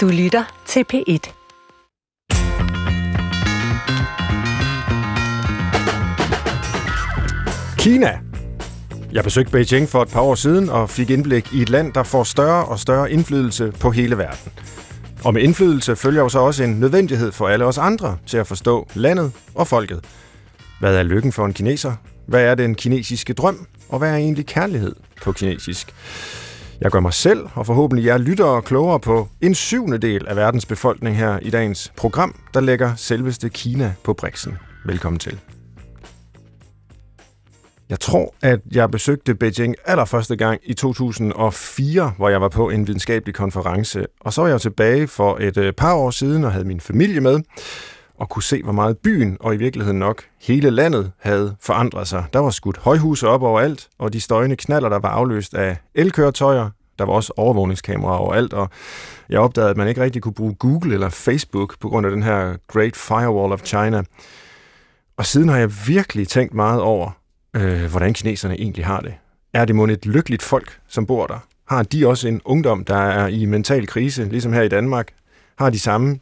Du lytter til P1. Kina. Jeg besøgte Beijing for et par år siden og fik indblik i et land, der får større og større indflydelse på hele verden. Og med indflydelse følger jo så også en nødvendighed for alle os andre til at forstå landet og folket. Hvad er lykken for en kineser? Hvad er den kinesiske drøm? Og hvad er egentlig kærlighed på kinesisk? Jeg gør mig selv, og forhåbentlig jer lyttere og klogere på en syvende del af verdens befolkning her i dagens program, der lægger selveste Kina på briksen. Velkommen til. Jeg tror, at jeg besøgte Beijing allerførste gang i 2004, hvor jeg var på en videnskabelig konference. Og så var jeg tilbage for et øh, par år siden og havde min familie med og kunne se, hvor meget byen, og i virkeligheden nok hele landet, havde forandret sig. Der var skudt højhuse op overalt, og de støjende knaller, der var afløst af elkøretøjer. Der var også overvågningskameraer overalt, og jeg opdagede, at man ikke rigtig kunne bruge Google eller Facebook på grund af den her Great Firewall of China. Og siden har jeg virkelig tænkt meget over, øh, hvordan kineserne egentlig har det. Er det måske et lykkeligt folk, som bor der? Har de også en ungdom, der er i mental krise, ligesom her i Danmark? Har de samme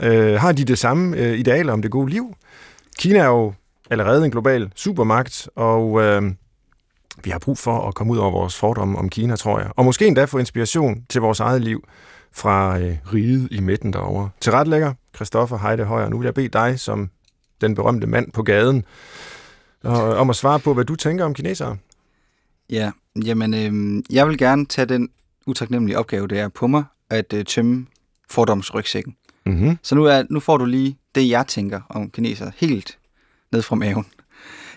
øh, har de det samme øh, idealer om det gode liv? Kina er jo allerede en global supermagt, og øh, vi har brug for at komme ud over vores fordomme om Kina, tror jeg. Og måske endda få inspiration til vores eget liv fra øh, riget i midten derovre. Til retlægger, Christoffer Heide Højer, nu vil jeg bede dig som den berømte mand på gaden, og, øh, om at svare på, hvad du tænker om kinesere. Ja, jamen, øh, jeg vil gerne tage den utaknemmelige opgave, det er på mig, at øh, tømme fordomsrygsækken. Mm-hmm. Så nu, er, nu får du lige det, jeg tænker om kineser helt ned fra maven.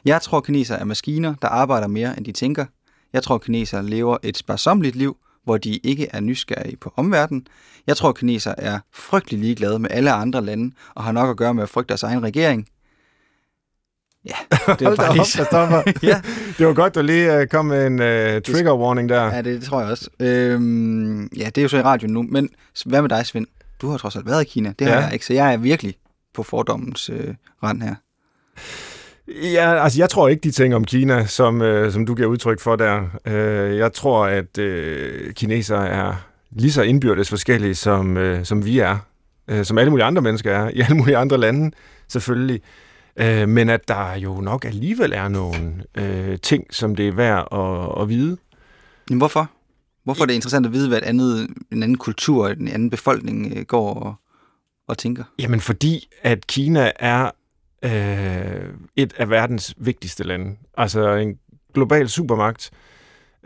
Jeg tror, kineser er maskiner, der arbejder mere, end de tænker. Jeg tror, kineser lever et sparsomligt liv, hvor de ikke er nysgerrige på omverdenen. Jeg tror, kineser er frygtelig ligeglade med alle andre lande, og har nok at gøre med at frygte deres egen regering. Ja, det var bare lige ja. Det var godt, du lige uh, kom med en uh, trigger warning der. Ja, det, det tror jeg også. Øhm, ja, det er jo så i radioen nu, men hvad med dig, Svend? Du har trods alt været i Kina, det har ja. jeg ikke, så jeg er virkelig på fordommens øh, rand her. Ja, altså jeg tror ikke de ting om Kina, som, øh, som du giver udtryk for der. Øh, jeg tror, at øh, kineser er lige så indbyrdes forskellige, som, øh, som vi er. Øh, som alle mulige andre mennesker er, i alle mulige andre lande selvfølgelig. Øh, men at der jo nok alligevel er nogle øh, ting, som det er værd at, at vide. Men hvorfor? Hvorfor er det interessant at vide, hvad et andet, en anden kultur, en anden befolkning øh, går og, og tænker? Jamen fordi, at Kina er øh, et af verdens vigtigste lande. Altså en global supermagt,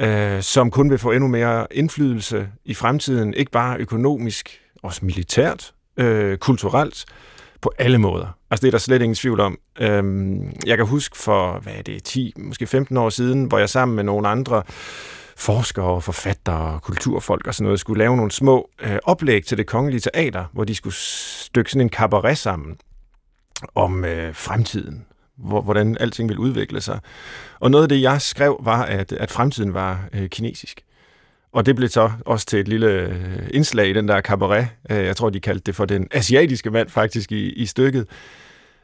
øh, som kun vil få endnu mere indflydelse i fremtiden, ikke bare økonomisk, også militært, øh, kulturelt, på alle måder. Altså det er der slet ingen tvivl om. Øhm, jeg kan huske for, hvad er det, 10, måske 15 år siden, hvor jeg sammen med nogle andre forskere, forfattere, kulturfolk og sådan noget, skulle lave nogle små øh, oplæg til det kongelige teater, hvor de skulle stykke sådan en cabaret sammen om øh, fremtiden, hvor, hvordan alting vil udvikle sig. Og noget af det, jeg skrev, var, at, at fremtiden var øh, kinesisk. Og det blev så også til et lille øh, indslag i den der cabaret. Øh, jeg tror, de kaldte det for den asiatiske mand faktisk i, i stykket.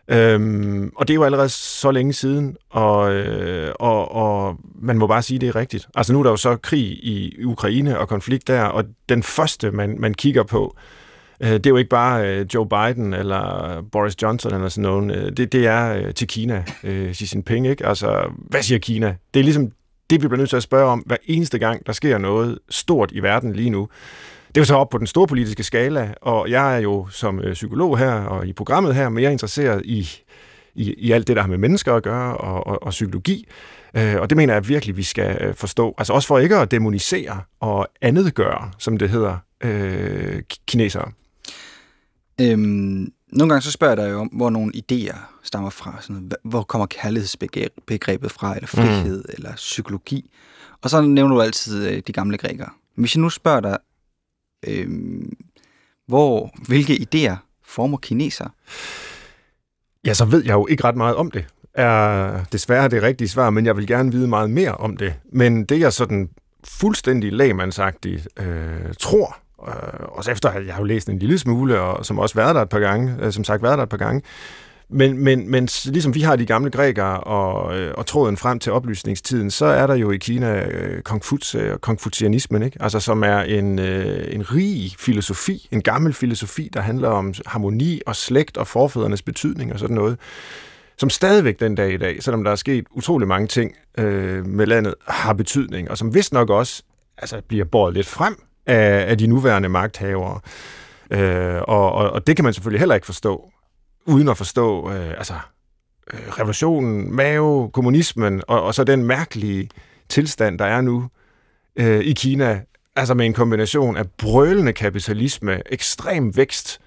Øhm, og det er jo allerede så længe siden, og, øh, og, og man må bare sige, at det er rigtigt. Altså nu er der jo så krig i Ukraine og konflikt der, og den første, man, man kigger på, øh, det er jo ikke bare øh, Joe Biden eller Boris Johnson eller sådan nogen. Øh, det, det er øh, til Kina, øh, Xi Jinping, ikke? Altså, hvad siger Kina? Det er ligesom det, vi bliver nødt til at spørge om hver eneste gang, der sker noget stort i verden lige nu. Det er jo så op på den store politiske skala, og jeg er jo som øh, psykolog her og i programmet her mere interesseret i, i, i alt det, der har med mennesker at gøre og, og, og psykologi. Øh, og det mener jeg virkelig, vi skal øh, forstå. Altså også for ikke at demonisere og andet gøre, som det hedder, øh, kinesere. Øhm, nogle gange så spørger jeg dig jo om, hvor nogle idéer stammer fra. Sådan, hvor kommer kærlighedsbegrebet fra, eller frihed, mm. eller psykologi. Og så nævner du altid øh, de gamle grækere. Hvis jeg nu spørger dig, øh, hvor, hvilke idéer former kineser? Ja, så ved jeg jo ikke ret meget om det. Er desværre det rigtige svar, men jeg vil gerne vide meget mere om det. Men det jeg sådan fuldstændig lægmandsagtigt øh, tror, øh, også efter at jeg har jo læst en lille smule, og som også været der et par gange, øh, som sagt været der et par gange, men, men, men ligesom vi har de gamle grækere og, øh, og tråden frem til oplysningstiden, så er der jo i Kina øh, konfutse øh, og konfucianismen, ikke? Altså, som er en, øh, en rig filosofi, en gammel filosofi, der handler om harmoni og slægt og forfædrenes betydning og sådan noget, som stadigvæk den dag i dag, selvom der er sket utrolig mange ting øh, med landet, har betydning, og som vist nok også altså, bliver båret lidt frem af, af de nuværende magthavere. Øh, og, og, og det kan man selvfølgelig heller ikke forstå, uden at forstå øh, altså, øh, revolutionen, Mao, kommunismen, og, og så den mærkelige tilstand, der er nu øh, i Kina, altså med en kombination af brølende kapitalisme, ekstrem vækst,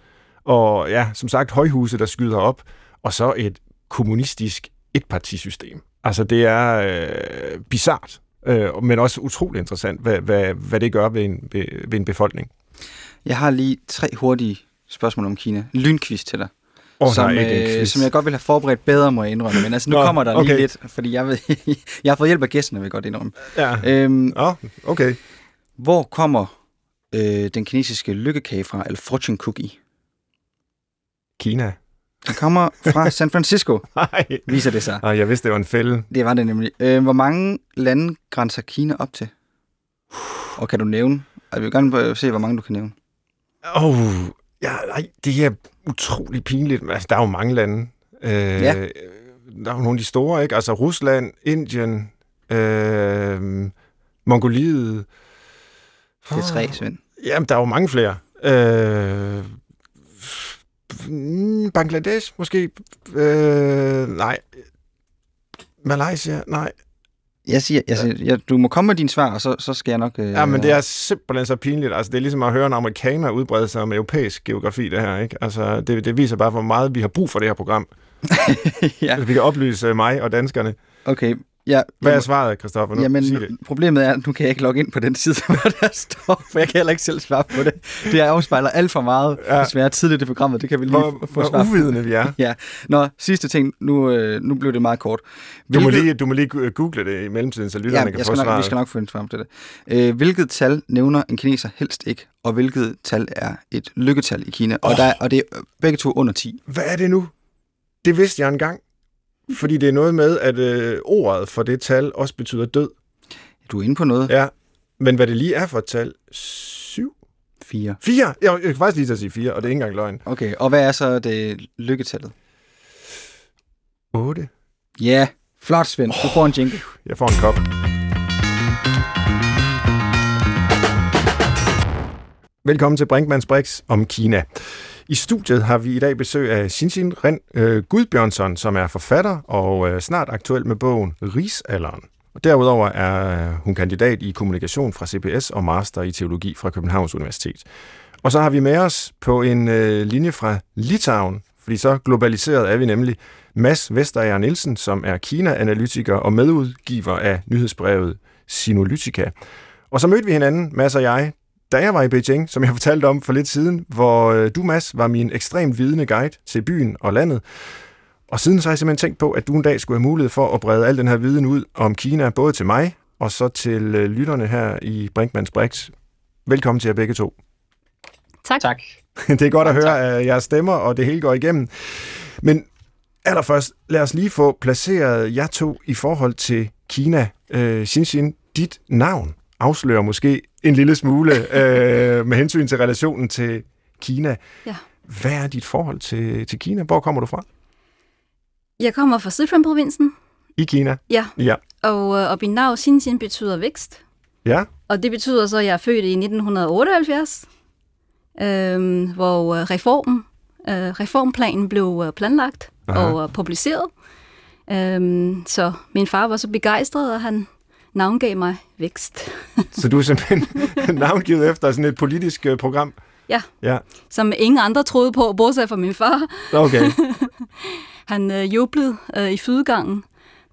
og ja, som sagt, højhuse, der skyder op, og så et kommunistisk etpartisystem. Altså det er øh, bizart, øh, men også utrolig interessant, hvad, hvad, hvad det gør ved en, ved, ved en befolkning. Jeg har lige tre hurtige spørgsmål om Kina. Lynkvist til dig. Oh, som, nej, øh, som jeg godt vil have forberedt bedre, må jeg indrømme. Men altså, nu Nå, kommer der okay. lige lidt, fordi jeg, ved, jeg har fået hjælp af gæsterne, vil jeg godt indrømme. Ja. Øhm, Oh, okay. hvor kommer øh, den kinesiske lykkekage fra, eller fortune cookie? Kina. Den kommer fra San Francisco, Nej. viser det sig. Ah, jeg vidste, det var en fælde. Det var det nemlig. Øh, hvor mange lande grænser Kina op til? Og kan du nævne? Jeg vil gerne se, hvor mange du kan nævne. Åh, oh, ja, nej, det er utrolig pinligt. Altså, der er jo mange lande. Øh, Ja. Der er jo nogle af de store, ikke? Altså Rusland, Indien, øh, Mongoliet. Det er tre, Svend. Jamen, der er jo mange flere. Øh, Bangladesh, måske. Øh, nej. Malaysia, nej. Jeg siger, jeg siger jeg, du må komme med dine svar, og så, så skal jeg nok... Øh, Ja, men det er simpelthen så pinligt. Altså, det er ligesom at høre en amerikaner udbrede sig om europæisk geografi, det her, ikke? Altså, det, det viser bare, hvor meget vi har brug for det her program. ja, Altså, vi kan oplyse mig og danskerne. okay. Ja, Hvad er svaret, Christoffer? Nu, Jamen, sig det. problemet er, at nu kan jeg ikke logge ind på den side, hvor der står, for jeg kan heller ikke selv svare på det. Det afspejler alt for meget, Ja. desværre tidligt i programmet. Det kan vi lige Hvor, få svar uvidende vi er. Ja. Nå, sidste ting. Nu, øh, nu blev det meget kort. Du må, Hvilket- lige, du må lige gu- google det i mellemtiden, så lytterne ja, kan jeg få nok, svaret. vi skal nok en svar på det. Øh, hvilket tal nævner en kineser helst ikke, og hvilket tal er et lykketal i Kina? Og, Åh. der, og det er begge to under 10. Hvad er det nu? Det vidste jeg engang. Fordi det er noget med, at øh, ordet for det tal også betyder død. Du er inde på noget. Ja. Men hvad det lige er for et tal? 7? 4. 4? Jeg, jeg kan faktisk lige til at sige 4, og det er ikke engang løgn. Okay, og hvad er så det lykketallet? 8. Ja, flot Svend. Du får en jingle. Jeg får en kop. Velkommen til Brinkmanns Brix om Kina. I studiet har vi i dag besøg af Shinshin Ren øh, Gudbjørnsson, som er forfatter og øh, snart aktuel med bogen Risalderen. Og derudover er øh, hun kandidat i kommunikation fra CBS og master i teologi fra Københavns Universitet. Og så har vi med os på en øh, linje fra Litauen, fordi så globaliseret er vi nemlig Mads Vesterager Nielsen, som er Kina-analytiker og medudgiver af nyhedsbrevet Sinolytica. Og så mødte vi hinanden, Mads og jeg, da jeg var i Beijing, som jeg fortalte om for lidt siden, hvor øh, du, Mads, var min ekstremt vidende guide til byen og landet. Og siden så har jeg simpelthen tænkt på, at du en dag skulle have mulighed for at brede al den her viden ud om Kina, både til mig og så til øh, lytterne her i Brinkmanns Brix. Velkommen til jer begge to. Tak. tak. Det er godt at høre uh, jeres stemmer, og det hele går igennem. Men allerførst, lad os lige få placeret jer to i forhold til Kina. Uh, Xinxin, dit navn afslører måske en lille smule uh, med hensyn til relationen til Kina. Ja. Hvad er dit forhold til, til Kina? Hvor kommer du fra? Jeg kommer fra Sichuan-provinsen, I Kina? ja, Ja. og, øh, og navn Xinjiang betyder vækst. Ja? Og det betyder så, at jeg er født i 1978, øh, hvor øh, reformen, øh, reformplanen blev øh, planlagt Aha. Og øh, publiceret. Øh, så min far var så begejstret, at han navngav mig vækst, Så du er simpelthen navngivet efter sådan et politisk uh, program? Ja. Ja, som ingen andre troede på, bortset fra min far. okay. Han øh, jublede øh, i fydegangen,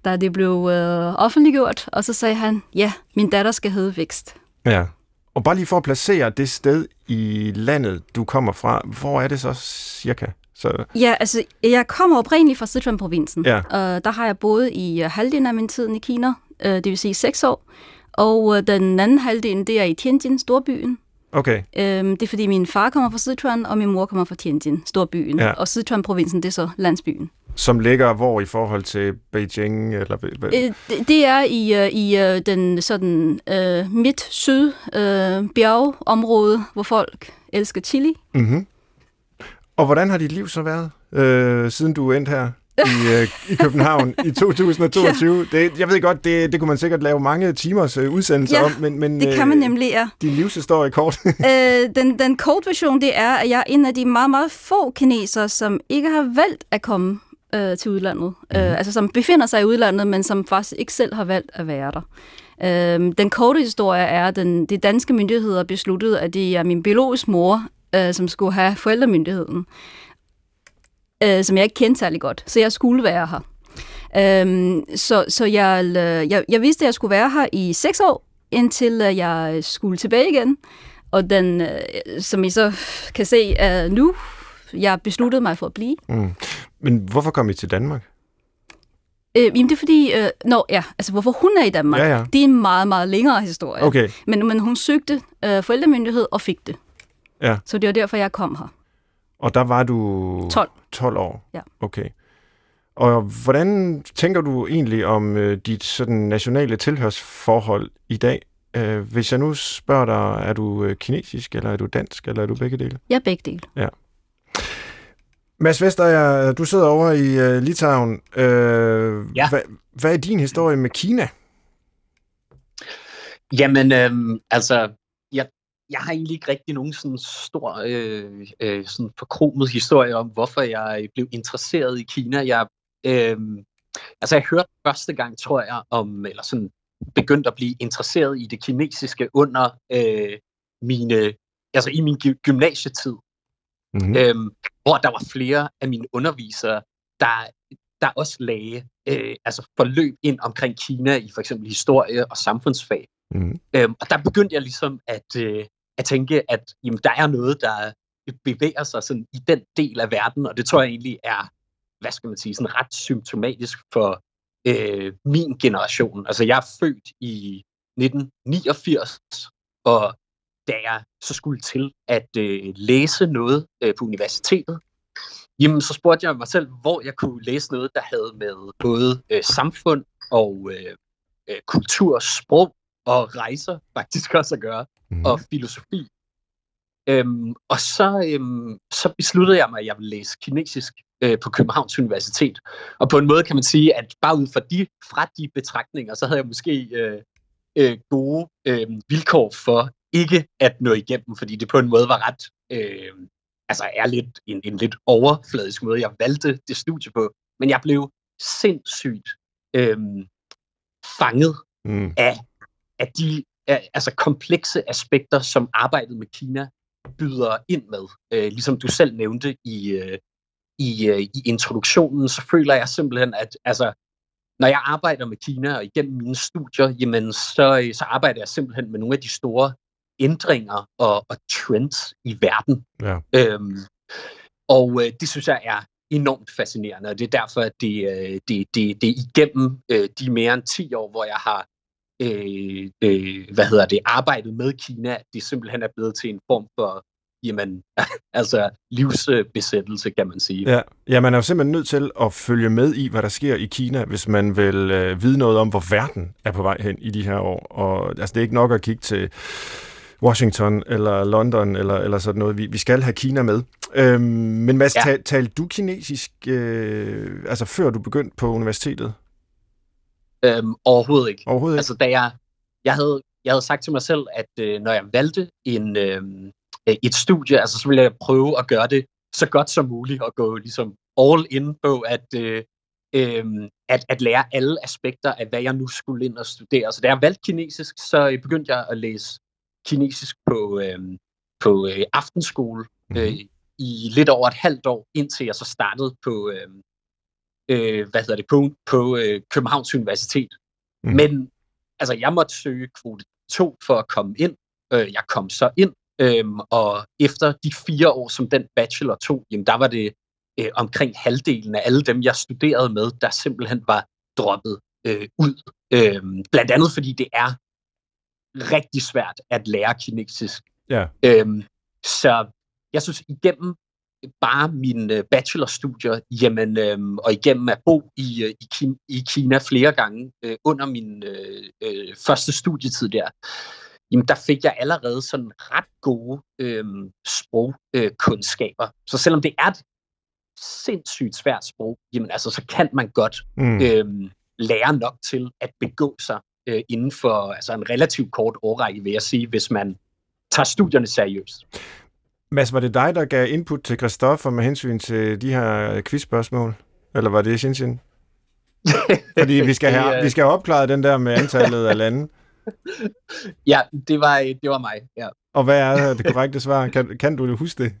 da det blev øh, offentliggjort, og så sagde han, ja, min datter skal hedde Vækst. Ja. Og bare lige for at placere det sted i landet, du kommer fra, hvor er det så cirka? Så, Ja, altså, jeg kommer oprindeligt fra Sichuan-provinsen. Ja. Og der har jeg boet i øh, halvdelen af min tid i Kina, øh, det vil sige seks år. Og øh, den anden halvdel, det er i Tianjin, storbyen. Okay. Øhm, det er fordi min far kommer fra Sichuan, og min mor kommer fra Tianjin, storbyen. Ja. Og Sichuan-provinsen, det er så landsbyen. Som ligger hvor i forhold til Beijing? Eller, Øh, det, det er i, øh, i øh, den sådan øh, midt-syd øh, bjergeområde, hvor folk elsker chili. mm-hmm. Og hvordan har dit liv så været, øh, siden du endte her i, øh, i København i 2022? Ja. Det, jeg ved godt, det, det kunne man sikkert lave mange timers øh, udsendelser Ja, om, men, men Det kan man nemlig, ja. din livshistorie kort. øh, den, den kort version, det er, at jeg er en af de meget, meget få kinesere, som ikke har valgt at komme øh, til udlandet. Mm. Øh, altså som befinder sig i udlandet, men som faktisk ikke selv har valgt at være der. Øh, den korte historie er, at den, de danske myndigheder besluttede, at det er min biologiske mor, øh, som skulle have forældremyndigheden, øh, som jeg ikke kendte særlig godt. Så jeg skulle være her. Øhm, så så jeg, øh, jeg, jeg vidste, at jeg skulle være her i seks år, indtil øh, jeg skulle tilbage igen. Og den, øh, som I så kan se uh, nu, jeg besluttede mig for at blive. mm. Men hvorfor kom I til Danmark? Øh, jamen det er fordi, øh, nå, ja, altså hvorfor hun er i Danmark, Ja, ja. det er en meget, meget længere historie. Okay, Men, men hun søgte øh, forældremyndighed og fik det. Ja. Så det var derfor, jeg kom her. Og der var du 12. 12 år? Ja. Okay. Og hvordan tænker du egentlig om øh, dit sådan nationale tilhørsforhold i dag? Øh, hvis jeg nu spørger dig, er du øh, kinesisk, eller er du dansk, eller er du begge dele? Jeg er begge dele. Mads Vestager, du sidder over i øh, Litauen. Øh, Ja. hvad, hvad er din historie med Kina? Jamen, øhm, altså, jeg, har egentlig ikke rigtig nogen sådan stor, øh, øh, sådan forkromet historie om, hvorfor jeg blev interesseret i Kina. Jeg, øhm, altså, jeg hørte første gang, tror jeg, om, eller sådan begyndte at blive interesseret i det kinesiske under øh, mine, altså i min gy- gymnasietid, Mm-hmm. mm. øhm, hvor der var flere af mine undervisere, der, der også lagde øh, altså forløb ind omkring Kina i for eksempel historie og samfundsfag. Mm-hmm. Øhm, og der begyndte jeg ligesom at, øh, at tænke, at jamen, der er noget, der bevæger sig sådan i den del af verden, og det tror jeg egentlig er, hvad skal man sige, sådan ret symptomatisk for øh, min generation. Altså jeg er født i 1989, og da jeg så skulle til at øh, læse noget øh, på universitetet, jamen så spurgte jeg mig selv, hvor jeg kunne læse noget, der havde med både øh, samfund og øh, øh, kultur, sprog og rejser faktisk også at gøre, Mm-hmm. og filosofi. Øhm, og så, øhm, så besluttede jeg mig, at jeg ville læse kinesisk øh, på Københavns Universitet. Og på en måde kan man sige, at bare ud fra de, fra de betragtninger, så havde jeg måske øh, øh, gode øh, vilkår for ikke at nå igennem, fordi det på en måde var ret, øh, altså er lidt en, en lidt overfladisk måde, jeg valgte det studie på. Men jeg blev sindssygt øh, fanget Mm. af, af de altså komplekse aspekter, som arbejdet med Kina byder ind med. Øh, ligesom du selv nævnte i, øh, i, øh, i introduktionen, så føler jeg simpelthen, at altså, når jeg arbejder med Kina og igennem mine studier, jamen, så, øh, så arbejder jeg simpelthen med nogle af de store ændringer og, og trends i verden. Ja. Øhm, og øh, det synes jeg er enormt fascinerende, og det er derfor, at det, øh, det, det, det er igennem øh, de mere end 10 år, hvor jeg har øh, øh, hvad hedder det, arbejdet med Kina, det simpelthen er blevet til en form for jamen, altså livsbesættelse, kan man sige. Ja. ja, man er jo simpelthen nødt til at følge med i, hvad der sker i Kina, hvis man vil øh, vide noget om, hvor verden er på vej hen i de her år. Og altså, det er ikke nok at kigge til Washington eller London eller, eller sådan noget. Vi, vi skal have Kina med. Øhm, men Mads. Ja. tal, talte du kinesisk, øh, altså før du begyndte på universitetet? Øhm, overhovedet ikke. Overhovedet ikke? Altså, da jeg, jeg, havde, jeg havde sagt til mig selv, at øh, når jeg valgte en, øh, et studie, altså, så ville jeg prøve at gøre det så godt som muligt, og gå ligesom all in på at, øh, øh, at, at lære alle aspekter af, hvad jeg nu skulle ind og studere. Så da jeg valgte kinesisk, så øh, begyndte jeg at læse kinesisk på, øh, på øh, aftenskole Mhm. øh, i lidt over et halvt år, indtil jeg så startede på, øh, øh, hvad hedder det, på, på øh, Københavns Universitet. Mm. Men altså, jeg måtte søge kvote 2 for at komme ind. Øh, jeg kom så ind, øhm, og efter de fire år, som den bachelor tog, jamen, der var det øh, omkring halvdelen af alle dem, jeg studerede med, der simpelthen var droppet øh, ud. Øhm, blandt andet fordi det er rigtig svært at lære kinesisk Ja. Øhm, så jeg synes, igennem bare mine bachelorstudier, jamen, øhm, og igennem at bo i, øh, i, Kina, i Kina flere gange øh, under min øh, øh, første studietid der, jamen der fik jeg allerede sådan ret gode øh, sprogkundskaber. Øh, så selvom det er et sindssygt svært sprog, jamen altså, så kan man godt mm. øh, lære nok til at begå sig øh, inden for altså en relativt kort årrække, vil jeg sige, hvis man tager studierne seriøst. Mads, var det dig, der gav input til Christoffer med hensyn til de her quizspørgsmål? Eller var det Shinshin? Fordi vi skal, have, vi skal have opklaret den der med antallet af lande. Ja, det var, det var mig, ja. Og hvad er det korrekte svar? Kan, kan du huske det?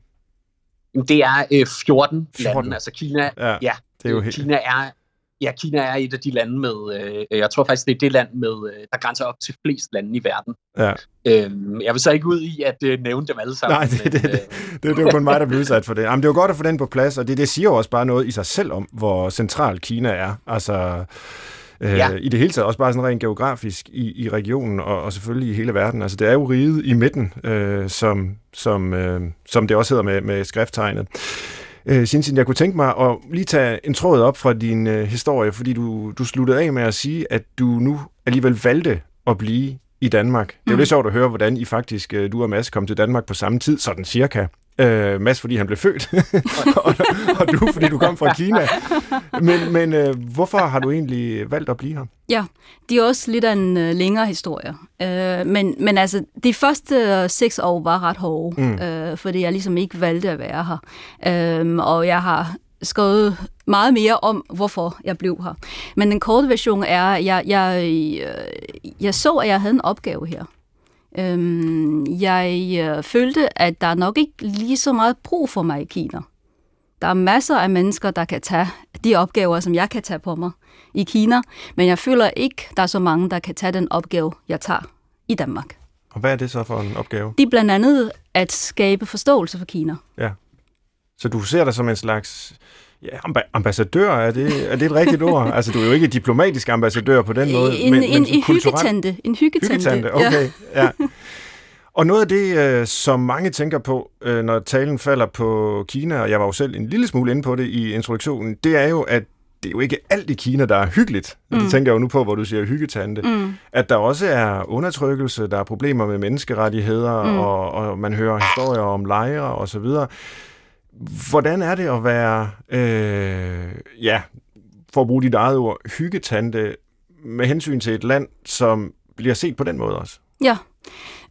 Det er øh, 14, 14 lande. Altså Kina, ja, ja det er jo Kina er Ja, Kina er et af de lande med, øh, jeg tror faktisk, det er det land, med, øh, der grænser op til flest lande i verden. Ja. Øhm, jeg vil så ikke ud i at øh, nævne dem alle sammen. Nej, det, men, det, det, det, det er jo kun mig, der bliver udsat for det. Jamen, det er jo godt at få den på plads, og det, det siger jo også bare noget i sig selv om, hvor central Kina er. Altså, øh, ja. i det hele taget, også bare sådan rent geografisk i, i regionen, og, og selvfølgelig i hele verden. Altså, det er jo riget i midten, øh, som, som, øh, som det også hedder med, med skrifttegnet. Øh, Sinsin, jeg kunne tænke mig at lige tage en tråd op fra din øh, historie, fordi du, du sluttede af med at sige, at du nu alligevel valgte at blive i Danmark. Det er jo mm. lidt sjovt at høre, hvordan I faktisk, øh, du og Mads, kom til Danmark på samme tid, sådan cirka. Øh, Mads, fordi han blev født, og, og du, fordi du kom fra Kina. Men, men øh, hvorfor har du egentlig valgt at blive her? Ja, det er også lidt af en øh, længere historie. Øh, men, men altså, de første øh, seks år var ret hårde, mm. øh, fordi jeg ligesom ikke valgte at være her. Øh, og jeg har skrevet meget mere om, hvorfor jeg blev her. Men den korte version er, at jeg, jeg, øh, jeg så, at jeg havde en opgave her. Øhm, jeg øh, følte, at der er nok ikke lige så meget brug for mig i Kina. Der er masser af mennesker, der kan tage de opgaver, som jeg kan tage på mig i Kina, men jeg føler ikke, der er så mange, der kan tage den opgave, jeg tager i Danmark. Og hvad er det så for en opgave? Det er blandt andet at skabe forståelse for Kina. Ja. Så du ser dig som en slags Ja, ambassadør, er det, er det et rigtigt ord? Altså, du er jo ikke diplomatisk ambassadør på den måde. En, men, en, men en hyggetante. En hyggetante. hyggetante. Okay, ja. ja. Og noget af det, øh, som mange tænker på, øh, når talen falder på Kina, og jeg var jo selv en lille smule inde på det i introduktionen, det er jo, at det er jo ikke alt i Kina, der er hyggeligt. Mm. Det tænker jeg jo nu på, hvor du siger hyggetante. Mm. At der også er undertrykkelse, der er problemer med menneskerettigheder, mm. og, og man hører historier om lejre og så videre. Hvordan er det at være, øh, ja, for at bruge dit eget ord, hyggetante med hensyn til et land, som bliver set på den måde også? Ja.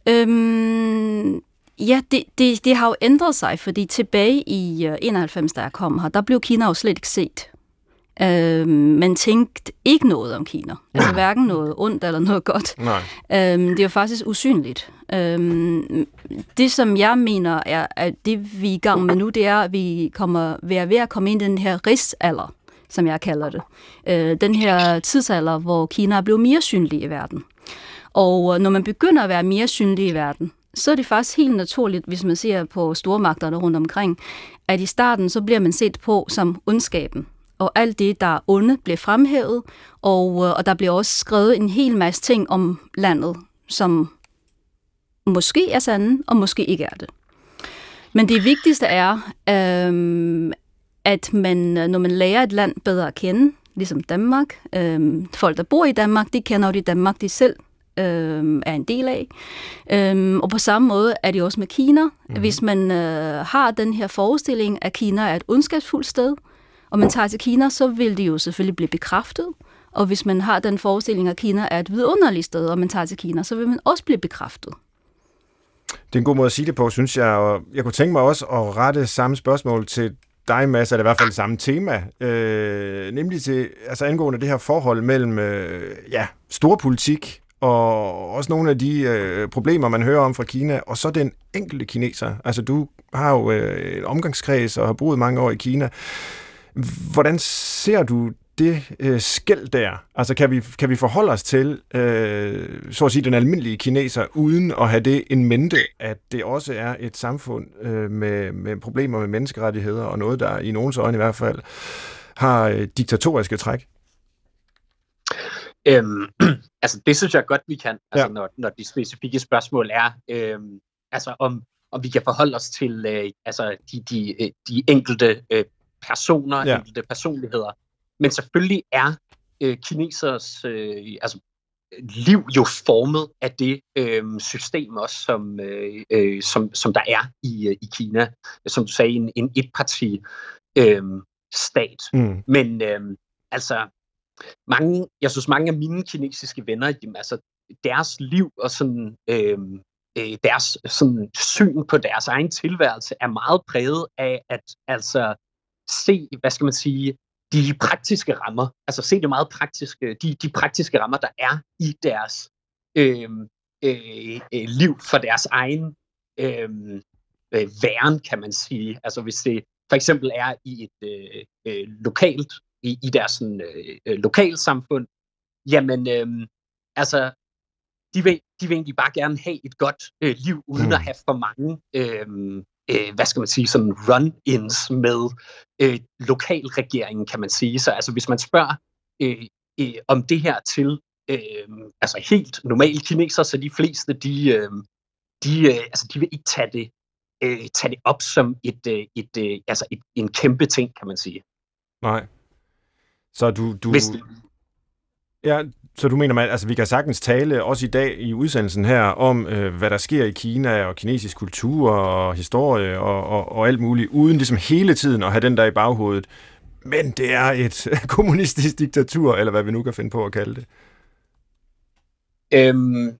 Øhm, ja, det, det, det har jo ændret sig, fordi tilbage i øh, 91, da jeg kom her, der blev Kina jo slet ikke set. Øh, man tænkte ikke noget om Kina. Altså hverken noget ondt eller noget godt. Nej. Øh, det er faktisk usynligt. Øh, det, som jeg mener, er, at det vi er i gang med nu, det er, at vi kommer, ved, at, ved at komme ind i den her rigsalder, som jeg kalder det. Øh, den her tidsalder, hvor Kina er blevet mere synlig i verden. Og når man begynder at være mere synlig i verden, så er det faktisk helt naturligt, hvis man ser på stormagterne rundt omkring, at i starten så bliver man set på som ondskaben og alt det, der er onde, bliver fremhævet, og, øh, og der bliver også skrevet en hel masse ting om landet, som måske er sande, og måske ikke er det. Men det vigtigste er, øh, at man, når man lærer et land bedre at kende, ligesom Danmark, øh, folk, der bor i Danmark, de kender jo det Danmark, de selv øh, er en del af. Øh, og på samme måde er det også med Kina. Mm-hmm. Hvis man øh, har den her forestilling, at Kina er et ondskabsfuldt sted, og man tager til Kina, så vil det jo selvfølgelig blive bekræftet. Og hvis man har den forestilling, at Kina er et vidunderligt sted, og man tager til Kina, så vil man også blive bekræftet. Det er en god måde at sige det på, synes jeg. Og jeg kunne tænke mig også at rette samme spørgsmål til dig, Mads, er det i hvert fald samme tema, øh, nemlig til, altså angående det her forhold mellem øh, ja, storpolitik og også nogle af de øh, problemer, man hører om fra Kina, og så den enkelte kineser. Altså, du har jo øh, en omgangskreds og har boet mange år i Kina. Hvordan ser du det øh, skæld der? Altså kan vi, kan vi forholde os til, øh, så at sige, den almindelige kineser, uden at have det en mente, at det også er et samfund øh, med, med problemer med menneskerettigheder, og noget, der i nogens øjne i hvert fald har øh, diktatoriske træk? Øhm, altså det synes jeg godt, vi kan, altså, ja. når, når de specifikke spørgsmål er. Øhm, altså om, om vi kan forholde os til øh, altså de, de, øh, de enkelte øh, personer, ja. enkelte personligheder. Men selvfølgelig er øh, kinesers øh, altså, liv jo formet af det øh, system også, som, øh, øh, som, som der er i, øh, i Kina. Som du sagde, en, en etparti øh, stat. Mm. Men øh, altså, mange, jeg synes mange af mine kinesiske venner, jamen, altså, deres liv og sådan, øh, øh, deres sådan, syn på deres egen tilværelse er meget præget af at altså se, hvad skal man sige, de praktiske rammer, altså se det meget praktiske, de, de praktiske rammer, der er i deres øh, øh, øh, liv for deres egen øh, øh, væren, kan man sige. Altså hvis det for eksempel er i et øh, øh, lokalt, i, i deres sådan, øh, øh lokalsamfund, jamen øh, altså de vil, de vil egentlig bare gerne have et godt øh, liv, uden mm. at have for mange, øh, øh, hvad skal man sige, sådan run-ins med øh, lokalregeringen, kan man sige. Så altså, hvis man spørger øh, øh, om det her til øh, altså helt normale kineser, så de fleste, de, øh, de, øh, altså, de vil ikke tage det, øh, tage det op som et, øh, et, øh, altså et, en kæmpe ting, kan man sige. Nej. Så du... du... Hvis, Ja, så du mener, at altså, vi kan sagtens tale også i dag i udsendelsen her om, øh, hvad der sker i Kina og kinesisk kultur og historie og, og, og alt muligt, uden ligesom hele tiden at have den der i baghovedet. Men det er et kommunistisk diktatur, eller hvad vi nu kan finde på at kalde det. Øhm,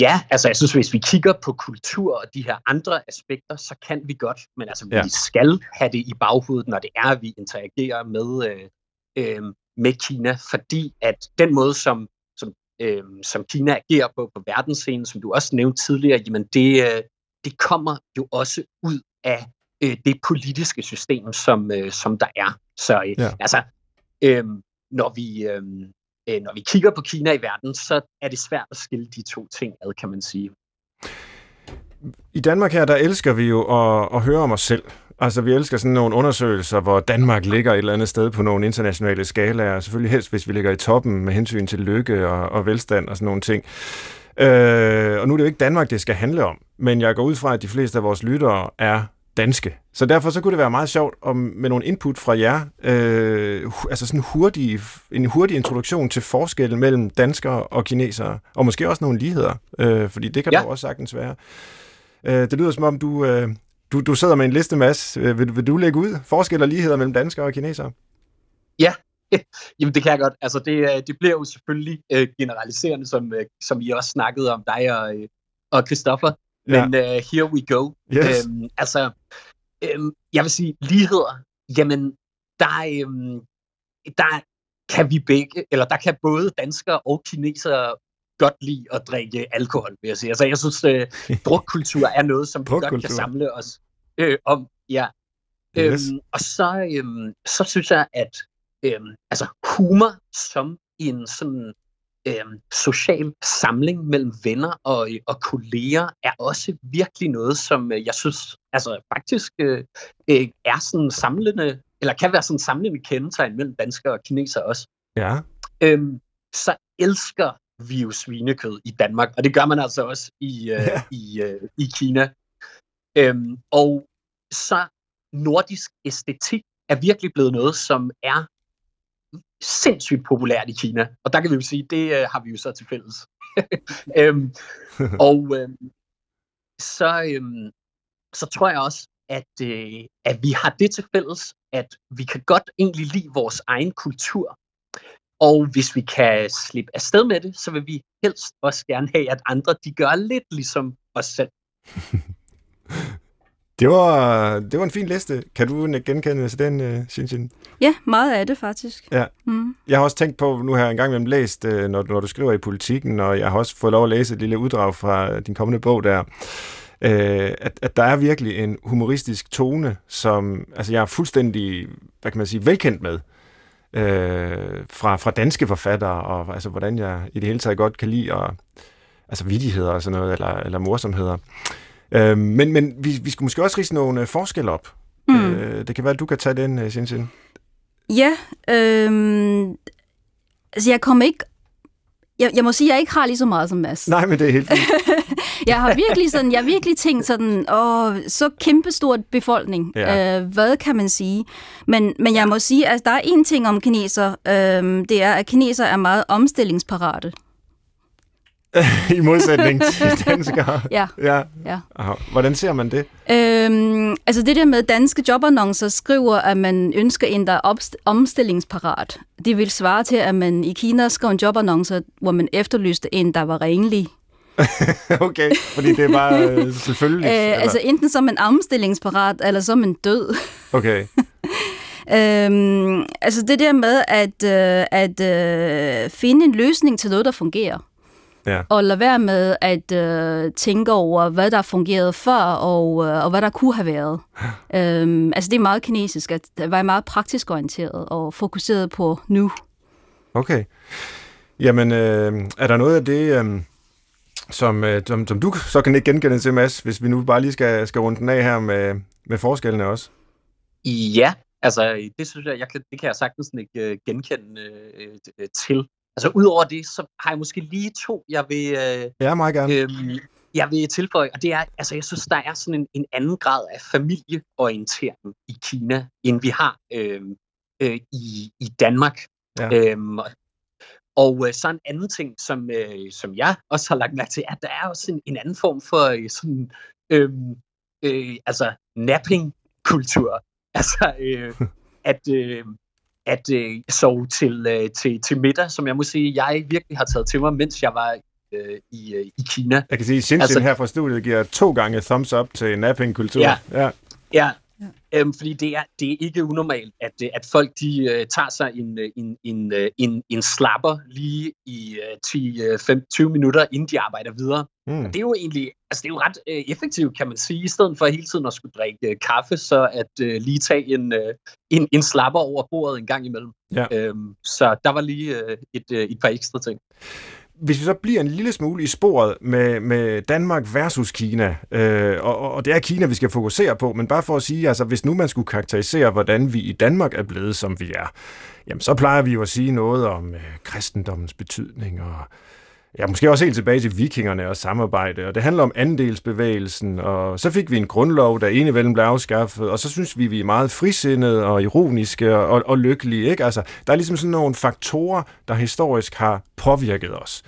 ja, altså jeg synes, hvis vi kigger på kultur og de her andre aspekter, så kan vi godt, men altså ja. vi skal have det i baghovedet, når det er, at vi interagerer med, øh, øh, med Kina, fordi at den måde, som, som, øh, som Kina agerer på på verdensscenen, som du også nævnte tidligere, jamen det, øh, det kommer jo også ud af øh, det politiske system, som, øh, som der er. Så øh, ja. altså, øh, når vi... Øh, øh, når vi kigger på Kina i verden, så er det svært at skille de to ting ad, kan man sige. I Danmark her, der elsker vi jo at, at høre om os selv. Altså, vi elsker sådan nogle undersøgelser, hvor Danmark ligger et eller andet sted på nogle internationale skalaer. Selvfølgelig helst, hvis vi ligger i toppen med hensyn til lykke og, og velstand og sådan nogle ting. Øh, og nu er det jo ikke Danmark, det skal handle om, men jeg går ud fra, at de fleste af vores lyttere er danske. Så derfor så kunne det være meget sjovt om, med nogle input fra jer, øh, altså sådan hurtig, en hurtig introduktion til forskellen mellem danskere og kinesere, og måske også nogle ligheder, øh, fordi det kan ja. der også sagtens være. Øh, det lyder som om, du, øh, du, du sidder med en liste, Mads. Øh, vil, vil du lægge ud forskel og ligheder mellem danskere og kinesere? Ja, Jamen det kan jeg godt. Altså det, øh, det bliver jo selvfølgelig øh, generaliserende, som, øh, som I også snakkede om dig og, øh, og Christoffer. Men ja. uh, here we go. Yes. Øhm, altså, øhm, jeg vil sige, ligheder, jamen, der, øhm, der kan vi begge, eller der kan både danskere og kinesere godt lide at drikke alkohol, vil jeg sige. Altså, jeg synes, øh, drukkultur er noget, som vi godt kan samle os øh, om. Ja. Yes. Øhm, og så, øhm, så synes jeg, at øhm, altså, humor som en sådan øhm, social samling mellem venner og, og kolleger er også virkelig noget, som øh, jeg synes altså faktisk øh, øh, er sådan samlende, eller kan være sådan samlende kendetegn mellem danskere og kinesere også. Ja. Øhm, så elsker vi jo svinekød i Danmark, og det gør man altså også i, øh, ja. i, øh, i Kina. Øhm, og så nordisk æstetik er virkelig blevet noget, som er sindssygt populært i Kina. Og der kan vi jo sige, det øh, har vi jo så til fælles. øhm, og øhm, så, øhm, så tror jeg også, at, øh, at vi har det til fælles, at vi kan godt egentlig lide vores egen kultur. Og hvis vi kan slippe afsted med det, så vil vi helst også gerne have, at andre de gør lidt ligesom os selv. Det var, det var en fin liste. Kan du genkende til den, uh, Xinxin? Ja, meget af det faktisk. Ja. Mm. Jeg har også tænkt på, nu har jeg engang læst, uh, når, når du skriver i politikken, og jeg har også fået lov at læse et lille uddrag fra din kommende bog der, uh, at, at der er virkelig en humoristisk tone, som altså, jeg er fuldstændig, hvad kan man sige, velkendt med øh, fra, fra danske forfattere, og altså, hvordan jeg i det hele taget godt kan lide, og, altså vidigheder og sådan noget, eller, eller morsomheder. Øh, men men vi, vi skulle måske også rise nogle øh, forskelle op. Mm. Øh, det kan være, at du kan tage den, uh, Sinsin. Ja, øh, altså jeg kommer ikke... Jeg, jeg må sige, at jeg ikke har lige så meget som Mads. Nej, men det er helt fint. jeg har virkelig sådan, jeg har virkelig tænkt sådan, åh, så kæmpestort befolkning. Ja. Øh, hvad kan man sige? Men, men jeg må sige, at der er en ting om kineser, øh, det er, at kineser er meget omstillingsparate. I modsætning til danskere. Ja, ja. ja. Aha. Hvordan ser man det? Øhm, altså det der med danske jobannoncer skriver, at man ønsker en, der er omstillingsparat. Det vil svare til, at man i Kina skrev en jobannonce, hvor man efterlyste en, der var renlig. okay, fordi det er bare øh, selvfølgeligt. Øh, altså enten som en omstillingsparat, eller som en død. Okay. øhm, altså det der med at, øh, at øh, finde en løsning til noget, der fungerer. Ja. Og lade være med at øh, tænke over, hvad der fungerede før, og, øh, og hvad der kunne have været. øhm, altså det er meget kinesisk, at det var meget praktisk orienteret og fokuseret på nu. Okay. Jamen, øh, er der noget af det, øh, som, øh, som, som du så kan ikke genkende til, Mads, hvis vi nu bare lige skal, skal runde den af her med, med forskellene også? Ja, altså det synes jeg, jeg kan, det kan jeg sagtens ikke uh, genkende uh, til. Altså udover det, så har jeg måske lige to, jeg vil, uh, ja, meget gerne. Øhm, jeg vil tilføje, og det er, altså jeg synes, der er sådan en, en anden grad af familieorientering i Kina, end vi har øh, øh, i, i Danmark. Ja. Øhm, og øh, så en anden ting, som, øh, som jeg også har lagt mærke til, er, at der er også en, en anden form for øh, sådan, øh, øh, altså napping-kultur. Altså, øh, at, øh, at øh, sove til, øh, til, til middag, som jeg må sige, jeg virkelig har taget til mig, mens jeg var øh, i, øh, i Kina. Jeg kan sige, at Shinshin altså, her fra studiet giver to gange thumbs up til napping-kultur. Ja. ja. Ja, Øhm, fordi det er, det er ikke unormalt, at, øh, at folk de uh, tager sig en, en, en, en, en slapper lige i uh, 10-20 minutter, inden de arbejder videre. Mm. Og det er jo egentlig altså det er jo ret uh, effektivt, kan man sige, i stedet for hele tiden at skulle drikke uh, kaffe, så at uh, lige tage en, uh, en, en slapper over bordet en gang imellem. Ja. Øhm, så der var lige uh, et, uh, et par ekstra ting hvis vi så bliver en lille smule i sporet med, med Danmark versus Kina, øh, og, og det er Kina, vi skal fokusere på, men bare for at sige, altså hvis nu man skulle karakterisere, hvordan vi i Danmark er blevet, som vi er, jamen så plejer vi jo at sige noget om øh, kristendommens betydning, og ja, måske også helt tilbage til vikingerne og samarbejde, og det handler om andelsbevægelsen, og så fik vi en grundlov, der enevælden blev afskaffet, og så synes vi, vi er meget frisindede og ironiske og, og lykkelige, ikke? Altså, der er ligesom sådan nogle faktorer, der historisk har påvirket os.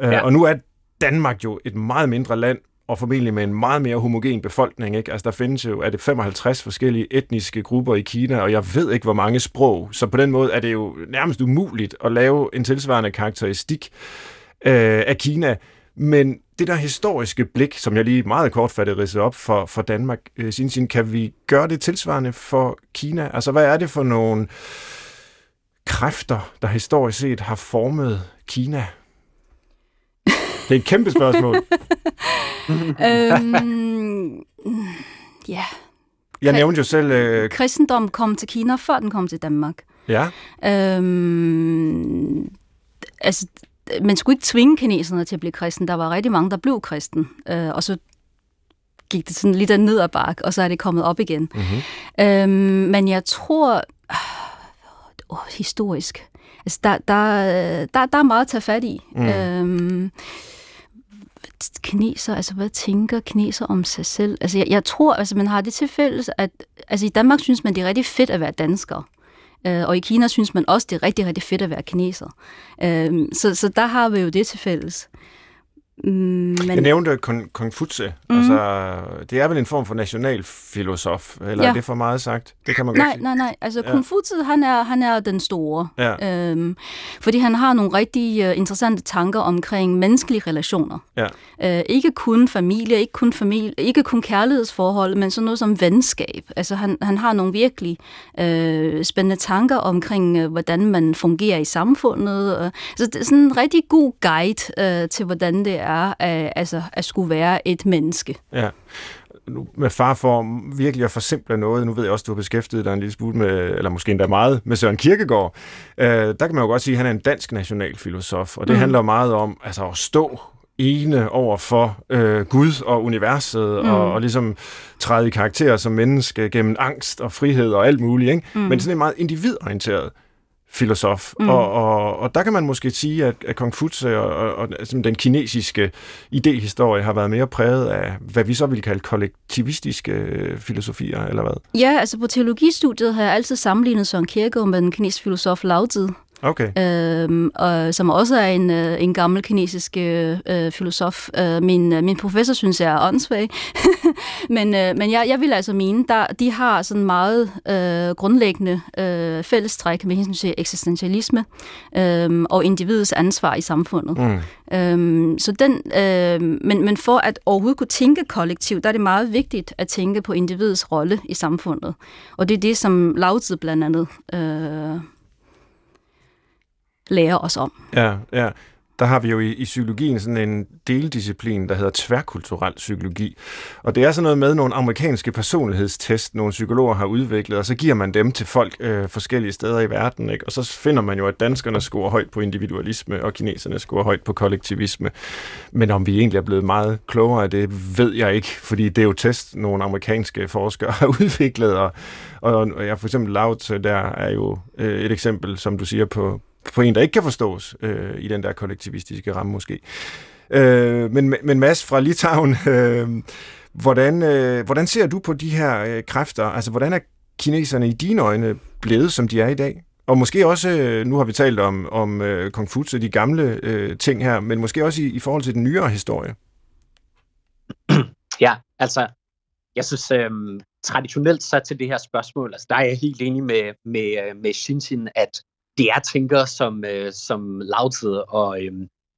Ja. Uh, og nu er Danmark jo et meget mindre land, og formentlig med en meget mere homogen befolkning. Ikke? Altså, der findes jo, er det 55 forskellige etniske grupper i Kina, og jeg ved ikke, hvor mange sprog. Så på den måde er det jo nærmest umuligt at lave en tilsvarende karakteristik øh, af Kina. Men det der historiske blik, som jeg lige meget kortfattet ridser op for, for Danmark, øh, sin, sin, kan vi gøre det tilsvarende for Kina? Altså, hvad er det for nogle kræfter, der historisk set har formet Kina? Det er et kæmpe spørgsmål. øhm, ja. Jeg nævnte jo selv... Øh... Kristendom kom til Kina, før den kom til Danmark. Ja. Øhm, altså, man skulle ikke tvinge kineserne til at blive kristen. Der var rigtig mange, der blev kristen. Øh, og så gik det sådan lidt ned ad bak, og så er det kommet op igen. Mm-hmm. Øhm, men jeg tror... Øh, historisk. Altså, der, der, der, der er meget at tage fat i. Mm. Øhm, kineser, altså hvad tænker kineser om sig selv? Altså jeg, jeg tror, altså man har det til fælles, at altså i Danmark synes man, det er rigtig fedt at være dansker. Øh, og i Kina synes man også, det er rigtig, rigtig fedt at være kineser. Øh, så, så der har vi jo det til fælles. Mm, men... Jeg nævnte Konfutse. Mm. Altså, det er vel en form for nationalfilosof, eller ja. er det for meget sagt? Det kan man nej, godt sige. Nej, nej, altså ja. Konfutse, han er, han er den store. Ja. Øhm, fordi han har nogle rigtig uh, interessante tanker omkring menneskelige relationer. Ja. Uh, ikke kun familie, ikke kun familie, ikke kun kærlighedsforhold, men sådan noget som venskab. Altså, han, han har nogle virkelig uh, spændende tanker omkring, uh, hvordan man fungerer i samfundet. Uh, så det er sådan en rigtig god guide uh, til, hvordan det er at, altså, at skulle være et menneske. Ja. Nu med far for virkelig at forsimple noget, nu ved jeg også, du har beskæftiget dig en lille smule med, eller måske endda meget, med Søren Kierkegaard. Øh, der kan man jo godt sige, at han er en dansk nationalfilosof, og det mm. handler meget om altså, at stå ene over for øh, Gud og universet, mm. og, og ligesom træde i karakter som menneske gennem angst og frihed og alt muligt. Ikke? Mm. Men sådan en meget individorienteret filosof. Mm. Og, og, og der kan man måske sige, at, at Konfutse og, og, og altså den kinesiske idehistorie har været mere præget af, hvad vi så vil kalde kollektivistiske øh, filosofier, eller hvad? Ja, altså på teologistudiet har jeg altid sammenlignet Søren Kierkegaard med den kinesiske filosof Lao Tzu. Okay. Øhm, og, som også er en, øh, en gammel kinesisk øh, filosof. Øh, min, øh, min professor synes jeg er åndssvag. men øh, men jeg, jeg vil altså mene, der, de har sådan meget øh, grundlæggende øh, fællestræk med hensyn til eksistentialisme øh, og individets ansvar i samfundet. Mm. Øhm, så den, øh, men, men for at overhovedet kunne tænke kollektivt, der er det meget vigtigt at tænke på individets rolle i samfundet. Og det er det, som Lao Tzu blandt andet øh, lærer os om. Ja, ja. Der har vi jo i, i psykologien sådan en deldisciplin, der hedder tværkulturel psykologi. Og det er sådan noget med nogle amerikanske personlighedstest, nogle psykologer har udviklet, og så giver man dem til folk øh, forskellige steder i verden. Ikke? Og så finder man jo, at danskerne scorer højt på individualisme, og kineserne scorer højt på kollektivisme. Men om vi egentlig er blevet meget klogere af det, ved jeg ikke, fordi det er jo test, nogle amerikanske forskere har udviklet, og, og, og jeg for eksempel Laut, der er jo øh, et eksempel, som du siger, på, på en, der ikke kan forstås øh, i den der kollektivistiske ramme måske. Øh, men, men Mads fra Litauen, øh, hvordan, øh, hvordan ser du på de her øh, kræfter? Altså, hvordan er kineserne i dine øjne blevet, som de er i dag? Og måske også, øh, nu har vi talt om, om øh, Kung Fu, de gamle øh, ting her, men måske også i, i forhold til den nyere historie. Ja, altså, jeg synes øh, traditionelt så til det her spørgsmål, altså der er jeg helt enig med, med, øh, med Shinshin, at det er tænkere som, øh, som Lao Tzu og, øh,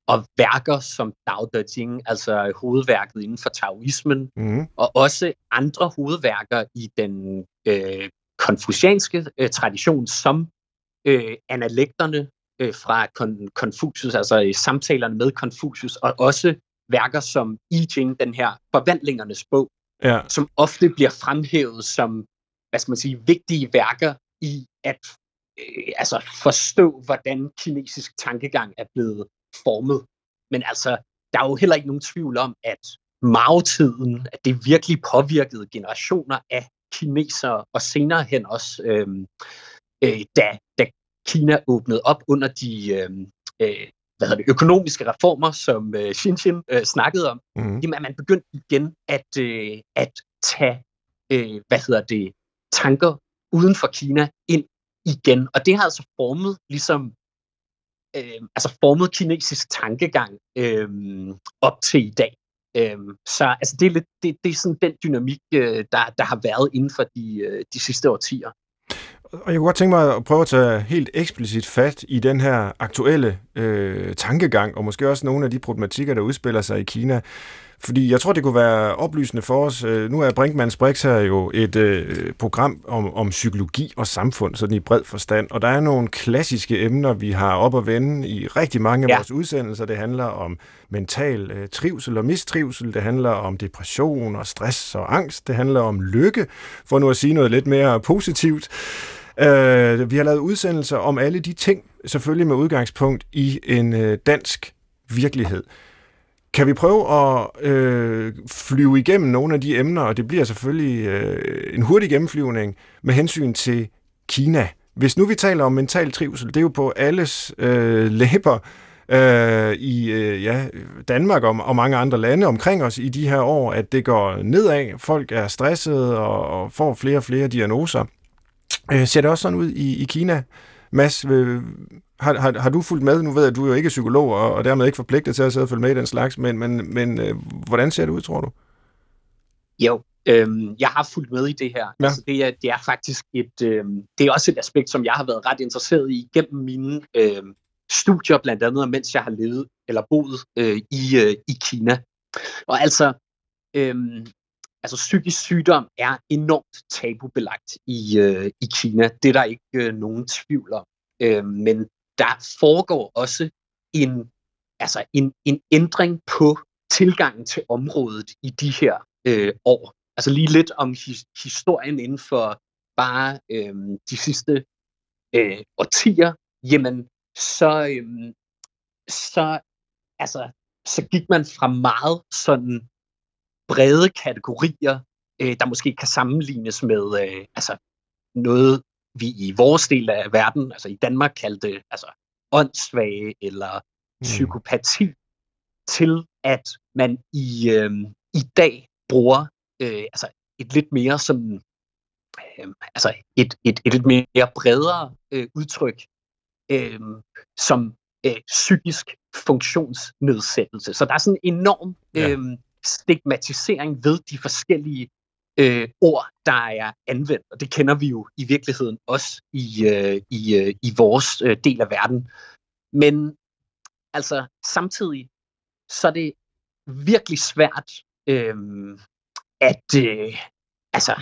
og værker som Dao De Jing, altså hovedværket inden for taoismen, mm. og også andre hovedværker i den øh, konfucianske øh, tradition, som øh, analekterne øh, fra Kon- Konfucius, altså øh, samtalerne med Konfucius, og også værker som I Ching, den her forvandlingernes bog, ja. som ofte bliver fremhævet som, hvad skal man sige, vigtige værker i at øh, altså forstå, hvordan kinesisk tankegang er blevet formet. Men altså, der er jo heller ikke nogen tvivl om, at Mao-tiden, at det virkelig påvirkede generationer af kinesere, og senere hen også, øh, øh, da, da Kina åbnede op under de øh, øh, hvad hedder det, økonomiske reformer, som øh, Xinjiang øh, snakkede om, mm. jamen, at man begyndte igen at, øh, at tage øh, hvad hedder det, tanker uden for Kina ind igen. Og det har altså formet ligesom øh, altså formet kinesisk tankegang øh, op til i dag. Øh, så altså, det, er lidt, det, det er sådan den dynamik, øh, der, der har været inden for de, øh, de sidste årtier. Og jeg kunne godt tænke mig at prøve at tage helt eksplicit fat i den her aktuelle øh, tankegang, og måske også nogle af de problematikker, der udspiller sig i Kina. Fordi jeg tror, det kunne være oplysende for os. Øh, nu er Brinkmanns Brix her jo et øh, program om, om psykologi og samfund, sådan i bred forstand. Og der er nogle klassiske emner, vi har op at vende i rigtig mange af ja. vores udsendelser. Det handler om mental øh, trivsel og mistrivsel. Det handler om depression og stress og angst. Det handler om lykke, for nu at sige noget lidt mere positivt. Øh, vi har lavet udsendelser om alle de ting, selvfølgelig med udgangspunkt i en øh, dansk virkelighed. Kan vi prøve at øh, flyve igennem nogle af de emner, og det bliver selvfølgelig øh, en hurtig gennemflyvning med hensyn til Kina. Hvis nu vi taler om mental trivsel, det er jo på alles øh, læber øh, i øh, ja, Danmark og, og mange andre lande omkring os i de her år, at det går nedad. Folk er stressede og, og får flere og flere diagnoser. Øh, ser det også sådan ud i, i Kina? Mads, øh, har, har, har du fulgt med? Nu ved jeg, at du er jo ikke psykolog, og, og dermed ikke forpligtet til at sidde og følge med i den slags, men, men, men øh, hvordan ser det ud, tror du? Jo, øhm, jeg har fulgt med i det her. Ja. Altså, det, er, det er faktisk et, øhm, det er også et aspekt, som jeg har været ret interesseret i gennem mine øhm, studier, blandt andet, mens jeg har levet eller boet øh, i, øh, i Kina. Og altså, øhm, altså psykisk sygdom er enormt tabubelagt i, øh, i Kina. Det er der ikke øh, nogen tvivl om. Øh, men der foregår også en, altså en, en ændring på tilgangen til området i de her øh, år. Altså lige lidt om his, historien inden for bare øh, de sidste øh, årtier, jamen så, øh, så, altså, så gik man fra meget sådan brede kategorier, øh, der måske kan sammenlignes med øh, altså noget vi i vores del af verden, altså i Danmark kaldte altså åndssvage eller Mm. psykopati, til at man i, øh, i dag bruger øh, altså et lidt mere sådan, øh, altså et, et, et lidt mere bredere øh, udtryk, øh, som øh, psykisk funktionsnedsættelse. Så der er sådan en enorm Ja. øh, stigmatisering ved de forskellige øh, ord, der er anvendt, og det kender vi jo i virkeligheden også i, øh, i, øh, i vores øh, del af verden. Men altså samtidig, så er det virkelig svært øh, at, øh, altså,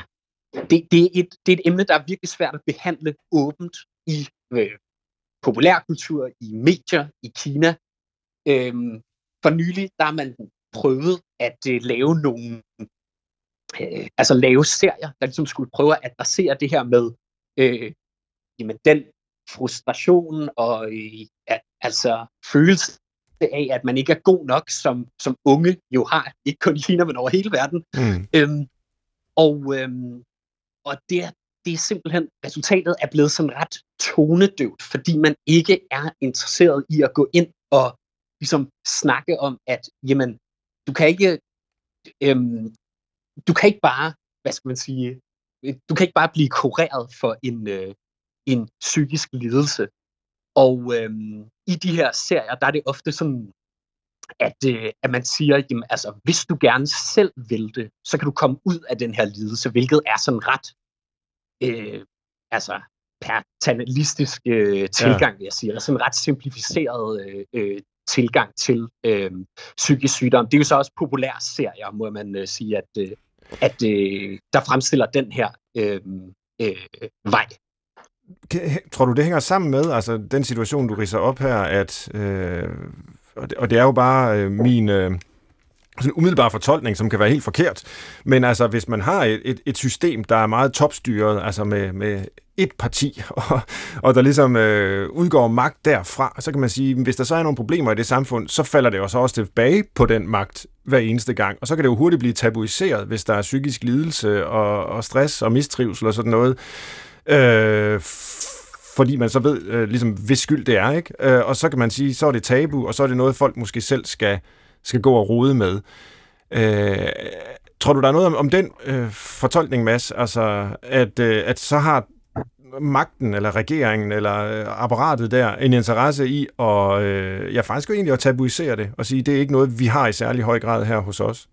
det, det, er et, det er et emne, der er virkelig svært at behandle åbent i øh, populærkultur, i medier, i Kina. Øh, for nylig, der er man prøvet at øh, lave nogle øh, altså lave serier, der ligesom skulle prøve at adressere det her med øh, jamen, den frustration og øh, at, altså følelse af, at man ikke er god nok, som, som unge jo har, ikke kun i Kina, men over hele verden. Mm. Øhm, og øhm, og det, er, det er simpelthen, resultatet er blevet sådan ret tonedøvt, fordi man ikke er interesseret i at gå ind og ligesom snakke om, at jamen, du kan ikke, øhm, du kan ikke bare, hvad skal man sige, du kan ikke bare blive kureret for en, øh, en psykisk lidelse. Og øhm, i de her serier, der er det ofte sådan, at, øh, at man siger, jamen, altså, hvis du gerne selv vil det, så kan du komme ud af den her lidelse, hvilket er sådan ret øh, altså, paternalistisk øh, tilgang, vil jeg sige, eller sådan ret simplificeret øh, øh, tilgang til øh, psykisk sygdom. Det er jo så også populære serier, må man øh, sige, at, øh, at øh, der fremstiller den her øh, øh, vej. Tror du, det hænger sammen med altså, den situation, du riser op her, at, øh, og, det, og det er jo bare øh, min øh, sådan umiddelbare fortolkning, som kan være helt forkert, men altså, hvis man har et, et, et system, der er meget topstyret, altså med, med et parti, og, og der ligesom øh, udgår magt derfra, så kan man sige, hvis der så er nogle problemer i det samfund, så falder det jo så også tilbage på den magt hver eneste gang, og så kan det jo hurtigt blive tabuiseret, hvis der er psykisk lidelse og, og stress og mistrivsel og sådan noget, øh, fordi man så ved, øh, ligesom, hvis skyld det er, ikke? Øh, og så kan man sige, så er det tabu, og så er det noget, folk måske selv skal, skal gå og rode med. Øh, tror du, der er noget om, om den øh, fortolkning, Mads? Altså, at, øh, at så har magten, eller regeringen, eller øh, apparatet der, en interesse i at, øh, ja, faktisk jo egentlig at tabuisere det, og sige, det er ikke noget, vi har i særlig høj grad her hos os.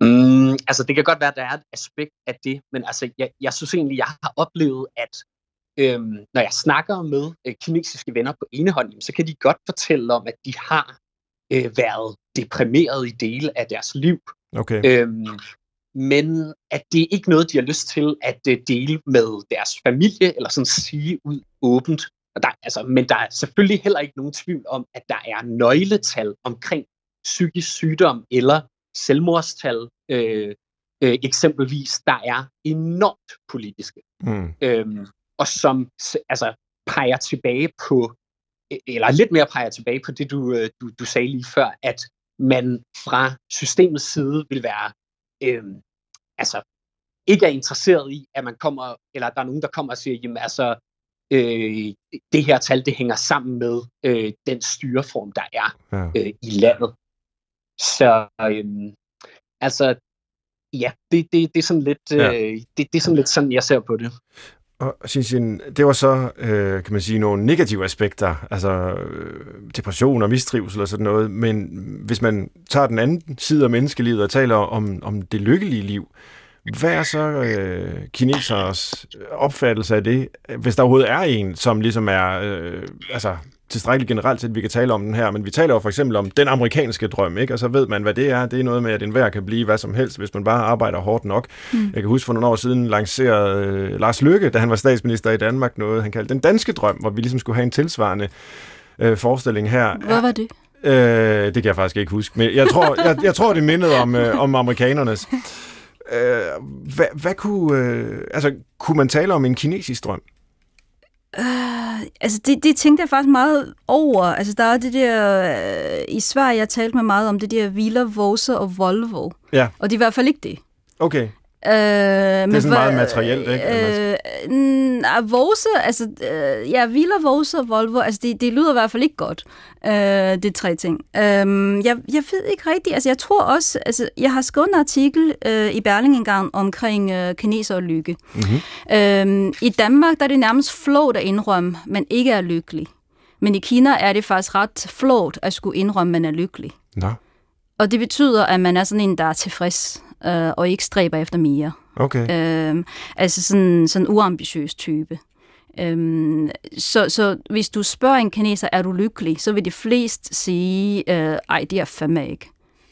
Mm, altså, det kan godt være, at der er et aspekt af det, men altså, jeg, jeg synes egentlig, jeg har oplevet, at øhm, når jeg snakker med øh, kinesiske venner på ene hånd, jamen, så kan de godt fortælle om, at de har øh, været deprimeret i dele af deres liv. Okay. Øhm, men at det er ikke noget, de har lyst til at øh, dele med deres familie, eller sådan sige ud åbent. Og der, altså, men der er selvfølgelig heller ikke nogen tvivl om, at der er nøgletal omkring psykisk sygdom eller selvmordstal, øh, øh, eksempelvis, der er enormt politiske, Mm. øhm, og som altså, peger tilbage på, øh, eller lidt mere peger tilbage på det, du, øh, du, du sagde lige før, at man fra systemets side vil være, øhm, altså, ikke er interesseret i, at man kommer, eller der er nogen, der kommer og siger, jamen altså, øh, det her tal, det hænger sammen med øh, den styreform, der er Ja. øh, i landet. Så øhm, altså, ja, det, det, det er sådan lidt, øh, Ja. det, det er sådan lidt sådan, jeg ser på det. Og Xinjiang, det var så, øh, kan man sige, nogle negative aspekter, altså øh, depression og mistrivsel og sådan noget, men hvis man tager den anden side af menneskelivet og taler om, om det lykkelige liv, hvad er så øh, kinesers opfattelse af det, hvis der overhovedet er en, som ligesom er øh, altså, tilstrækkeligt generelt til, at vi kan tale om den her, men vi taler jo for eksempel om den amerikanske drøm, ikke? og så ved man, hvad det er. Det er noget med, at enhver kan blive hvad som helst, hvis man bare arbejder hårdt nok. Mm. Jeg kan huske for nogle år siden lancerede øh, Lars Løkke, da han var statsminister i Danmark, noget han kaldte den danske drøm, hvor vi ligesom skulle have en tilsvarende øh, forestilling her. Hvad var det? Øh, det kan jeg faktisk ikke huske, men jeg tror, jeg, jeg tror det mindede om, øh, om amerikanernes. Øh, hvad, hvad kunne, øh, altså, kunne man tale om en kinesisk drøm? Uh, altså, det, det tænkte jeg faktisk meget over. Altså, der er det der... Øh, I Sverige, jeg talte med meget om det der Villa, Vose og Volvo. Ja. Og det er i hvert fald ikke det. Okay. Øh, det er sådan meget materielt, ikke? Øh, øh, Vose, altså, øh, ja, Villa, Vose og Volvo, altså, det, det lyder i hvert fald ikke godt, øh, det tre ting. Øh, jeg, jeg ved ikke rigtigt, altså, jeg tror også, altså, jeg har skrevet en artikel øh, i Berling engang omkring øh, kineser og lykke. Mm-hmm. Øh, I Danmark, der er det nærmest flot at indrømme, man ikke er lykkelig. Men i Kina er det faktisk ret flot at skulle indrømme, man er lykkelig. Nå. Og det betyder, at man er sådan en, der er tilfreds øh, og ikke stræber efter mere. Okay. Øh, altså sådan sådan uambitiøs type. Øhm, så, så hvis du spørger en kineser, er du lykkelig, så vil de flest sige, øh, ej, det er fandme ikke.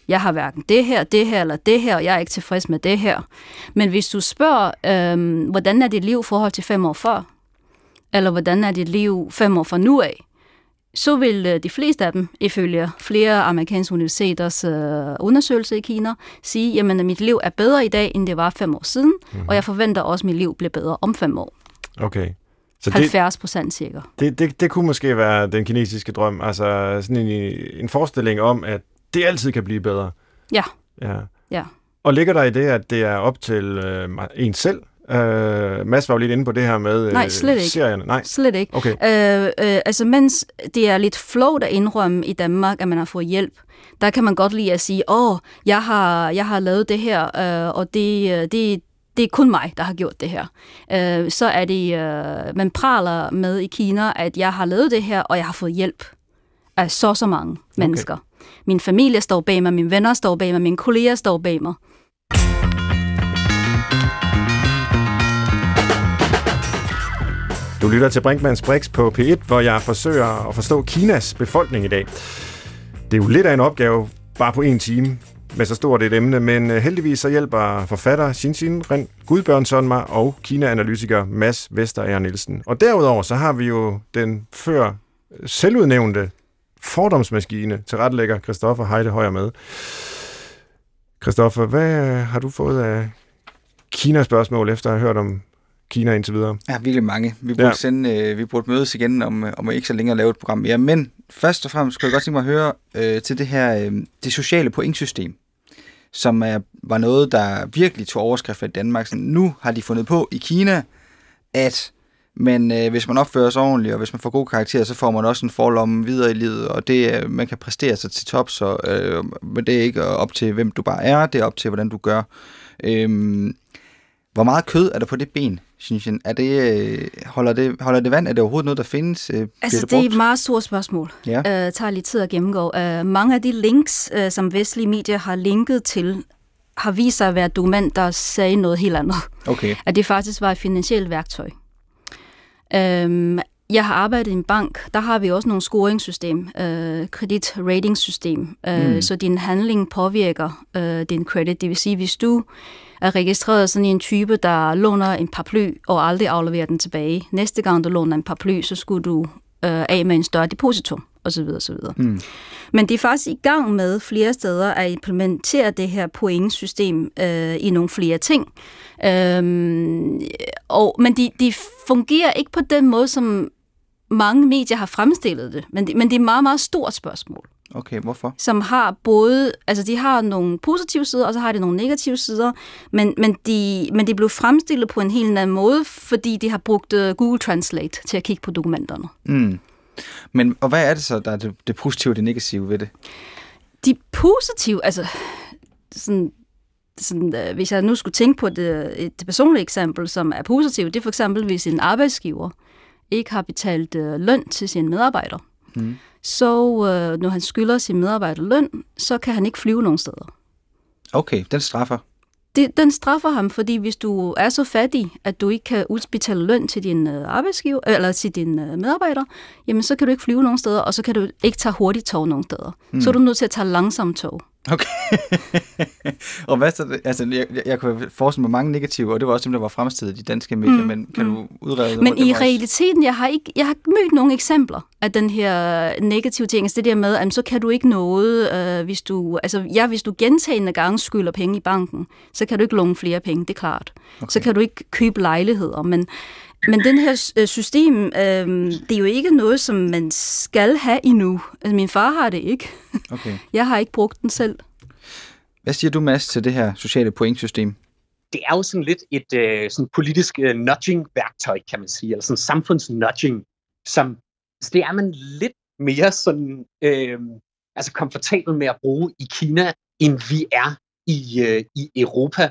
Jeg har hverken det her, det her eller det her, og jeg er ikke tilfreds med det her. Men hvis du spørger, øh, hvordan er dit liv i forhold til fem år før, eller hvordan er dit liv fem år fra nu af, så vil øh, de fleste af dem, ifølge flere amerikanske universiteters øh, undersøgelser i Kina, sige, jamen at mit liv er bedre i dag, end det var fem år siden, mm-hmm. og jeg forventer også, at mit liv bliver bedre om fem år. Okay. Så 70 procent sikker. Det, det, det kunne måske være den kinesiske drøm, altså sådan en, en forestilling om, at det altid kan blive bedre. Ja. Ja. ja. Og ligger der i det, at det er op til øh, en selv Uh, Mads var jo lidt inde på det her med Nej, slet ikke. serierne. Nej, slet ikke. Okay. Uh, uh, altså, mens det er lidt flot at indrømme i Danmark, at man har fået hjælp, der kan man godt lide at sige, åh, oh, jeg har, jeg har lavet det her, uh, og det, det, det er kun mig, der har gjort det her. Uh, så er det, uh, man praler med i Kina, at jeg har lavet det her, og jeg har fået hjælp af så så mange mennesker. Okay. Min familie står bag mig, mine venner står bag mig, mine kolleger står bag mig. Du lytter til Brinkmanns Brix på P1, hvor jeg forsøger at forstå Kinas befolkning i dag. Det er jo lidt af en opgave, bare på en time, med så stort et emne, men øh, heldigvis så hjælper forfatter Xin Ren Gudbjørnsson mig og Kina-analytiker Mads Vesterager Nielsen. Og derudover så har vi jo den før øh, selvudnævnte fordomsmaskine til retlægger Christoffer Heide Højer med. Christoffer, hvad har du fået af Kina-spørgsmål, efter at have hørt om Kina indtil videre. Ja, virkelig mange. Vi burde, ja. sende, øh, vi burde mødes igen om, øh, om ikke så længe at lave et program mere. Men først og fremmest skulle jeg godt tænke mig at høre øh, til det her øh, det sociale pointsystem, som er, var noget, der virkelig tog overskrift i Danmark. Så nu har de fundet på i Kina, at men øh, hvis man opfører sig ordentligt, og hvis man får gode karakterer, så får man også en forlomme videre i livet, og det, øh, man kan præstere sig til top, så øh, men det er ikke op til, hvem du bare er, det er op til, hvordan du gør. Øh, hvor meget kød er der på det ben, synes jeg? Er det, øh, holder, det, holder det vand? Er det overhovedet noget, der findes? Øh, altså, det, det er et meget stort spørgsmål. Ja. Uh, tager lidt tid at gennemgå. Uh, mange af de links, uh, som vestlige medier har linket til, har vist sig at være dokumenter, der sagde noget helt andet. Okay. At det faktisk var et finansielt værktøj. Uh, jeg har arbejdet i en bank. Der har vi også nogle scoringssystem, uh, kredit rating system, uh, mm. så din handling påvirker uh, din credit. Det vil sige, hvis du er registreret sådan en type, der låner en paraply og aldrig afleverer den tilbage. Næste gang du låner en paraply, så skulle du øh, af med en større depositum osv. osv. Mm. Men de er faktisk i gang med flere steder at implementere det her pointsystem øh, i nogle flere ting. Øhm, og, men de, de fungerer ikke på den måde, som mange medier har fremstillet det. Men, de, men det er et meget, meget stort spørgsmål. Okay, hvorfor? Som har både, altså de har nogle positive sider, og så har de nogle negative sider, men, men, de, men de blev fremstillet på en helt anden måde, fordi de har brugt uh, Google Translate til at kigge på dokumenterne. Mm. Men, og hvad er det så, der er det, det positive og det negative ved det? De positive, altså sådan, sådan, uh, hvis jeg nu skulle tænke på det, et personligt eksempel, som er positivt, det er for eksempel, hvis en arbejdsgiver ikke har betalt uh, løn til sine medarbejdere. Mm så øh, når han skylder sin medarbejder løn, så kan han ikke flyve nogen steder. Okay, den straffer? Det, den straffer ham, fordi hvis du er så fattig, at du ikke kan udbetale løn til din øh, arbejdsgiver eller til din øh, medarbejder, jamen så kan du ikke flyve nogen steder, og så kan du ikke tage hurtigt tog nogen steder. Mm. Så er du nødt til at tage langsomt tog. Okay. og hvad så, altså, jeg, jeg, kunne forestille mig mange negative, og det var også dem, der var fremstillet i de danske medier, mm. men kan mm. du udrede Men i realiteten, jeg har, ikke, jeg har mødt nogle eksempler af den her negative ting, altså det der med, at så kan du ikke noget, øh, hvis du, altså ja, hvis du gentagende gange skylder penge i banken, så kan du ikke låne flere penge, det er klart. Okay. Så kan du ikke købe lejligheder, men men den her øh, system, øh, det er jo ikke noget, som man skal have endnu. Altså, min far har det ikke. Okay. Jeg har ikke brugt den selv. Hvad siger du, Mads, til det her sociale pointsystem? det er jo sådan lidt et øh, sådan politisk øh, nudging-værktøj, kan man sige, eller sådan samfunds-nudging, som så det er man lidt mere sådan, øh, altså komfortabel med at bruge i Kina, end vi er i, øh, i Europa.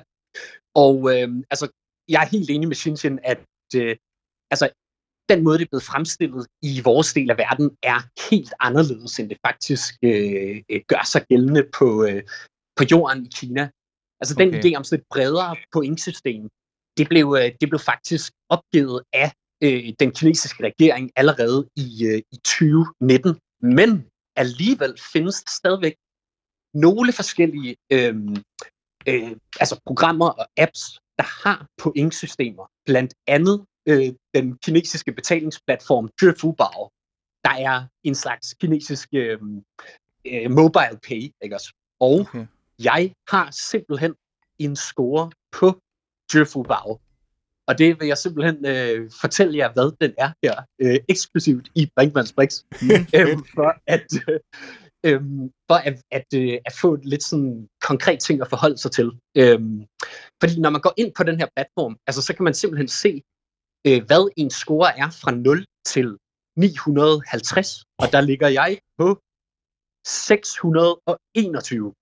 Og øh, altså, jeg er helt enig med Xinjiang, at øh, altså, den måde, det er blevet fremstillet i vores del af verden, er helt anderledes, end det faktisk øh, øh gør sig gældende på, øh, på jorden i Kina. Altså okay. den idé om sådan et bredere pointsystem, det blev, øh, det blev faktisk opgivet af øh, den kinesiske regering allerede i, øh, i 2019. Men alligevel findes der stadigvæk nogle forskellige øh, øh, altså programmer og apps, der har pointsystemer. Blandt andet øh, den kinesiske betalingsplatform Zhifubao, der er en slags kinesisk øh, øh, mobile pay. Ikke også? Og okay. jeg har simpelthen en score på Zhifubao. Og det vil jeg simpelthen øh, fortælle jer, hvad den er her, øh, eksklusivt i Brinkmanns Brix, øhm, for at, øh, øhm, for at, at, øh, at få lidt sådan konkret ting at forholde sig til. Øhm, fordi når man går ind på den her platform, altså, så kan man simpelthen se, øh, hvad en score er fra 0 til 950, og der ligger jeg på 621.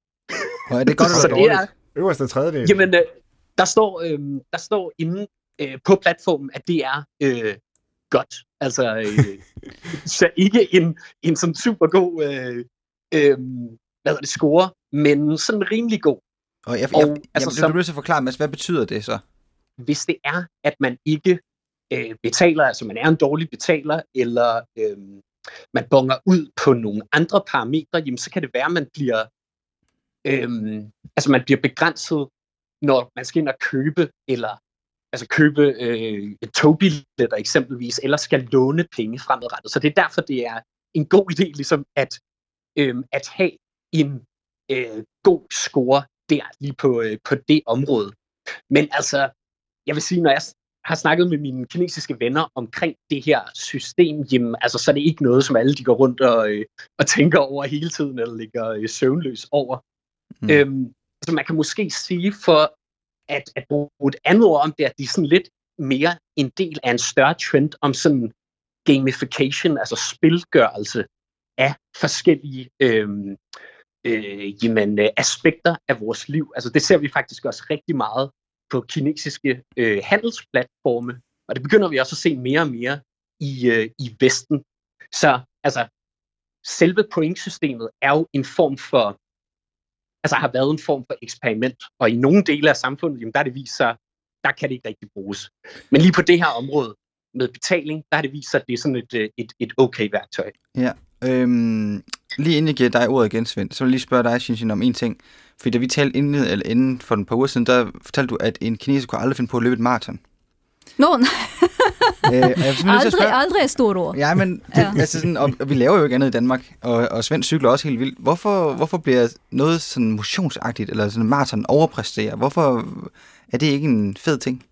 Og er det godt eller dårligt? Er, Øverste tredjedel. Jamen, øh, der står, øh, der står inde øh, på platformen, at det er øh, godt. Altså, øh, så ikke en, en sådan super god øh, øh, hvad det, score, men sådan rimelig god. Og jeg, jeg, og, jeg, altså, jeg, du bliver så forklare, Mads, hvad betyder det så? Hvis det er, at man ikke øh, betaler, altså man er en dårlig betaler, eller øh, man bonger ud på nogle andre parametre, jamen, så kan det være, at man bliver, øh, altså man bliver begrænset, når man skal ind og købe, eller altså købe øh, togbilletter eksempelvis, eller skal låne penge fremadrettet. Så det er derfor, det er en god idé ligesom at, øh, at have en øh, god score der lige på, øh, på det område. Men altså, jeg vil sige, når jeg har snakket med mine kinesiske venner omkring det her system, jamen, altså, så er det ikke noget, som alle de går rundt og, øh, og tænker over hele tiden, eller ligger øh, søvnløs over. Mm. Øhm, så man kan måske sige for at, at bruge et andet ord om det, at de er sådan lidt mere en del af en større trend om sådan gamification, altså spilgørelse af forskellige øh, øh, jamen, øh, aspekter af vores liv. Altså det ser vi faktisk også rigtig meget på kinesiske øh, handelsplatforme, og det begynder vi også at se mere og mere i, øh, i Vesten. Så altså, selve pointsystemet er jo en form for altså har været en form for eksperiment. Og i nogle dele af samfundet, jamen, der er det vist sig, der kan det ikke rigtig bruges. Men lige på det her område med betaling, der har det vist sig, at det er sådan et, øh, et, et okay værktøj. Ja, øhm, lige inden jeg giver dig ordet igen, Svend, så vil jeg lige spørge dig, Shinshin, om en ting. For da vi talte inden, eller inden for en par uger siden, der fortalte du, at en kineser kunne aldrig finde på at løbe et maraton. Nå, no, øh, aldrig, spørge, aldrig er stort ord. Ja, men det, ja. Altså sådan, og, og vi laver jo ikke andet i Danmark, og, og Svend cykler også helt vildt. Hvorfor, hvorfor bliver noget sådan motionsagtigt, eller sådan maraton overpræsterer? Hvorfor er det ikke en fed ting?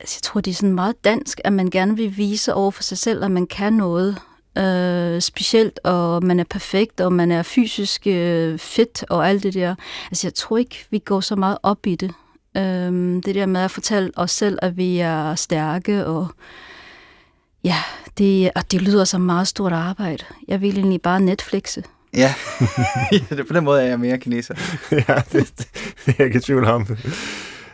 Altså, jeg tror, det er sådan meget dansk, at man gerne vil vise over for sig selv, at man kan noget øh, specielt, og man er perfekt, og man er fysisk øh, fit, og alt det der. Altså, jeg tror ikke, vi går så meget op i det. Øhm, det der med at fortælle os selv, at vi er stærke, og ja, det, og det lyder som meget stort arbejde. Jeg vil egentlig bare Netflixe. Ja, på den måde er jeg mere kineser. ja, det, det, det er jeg ikke i tvivl om.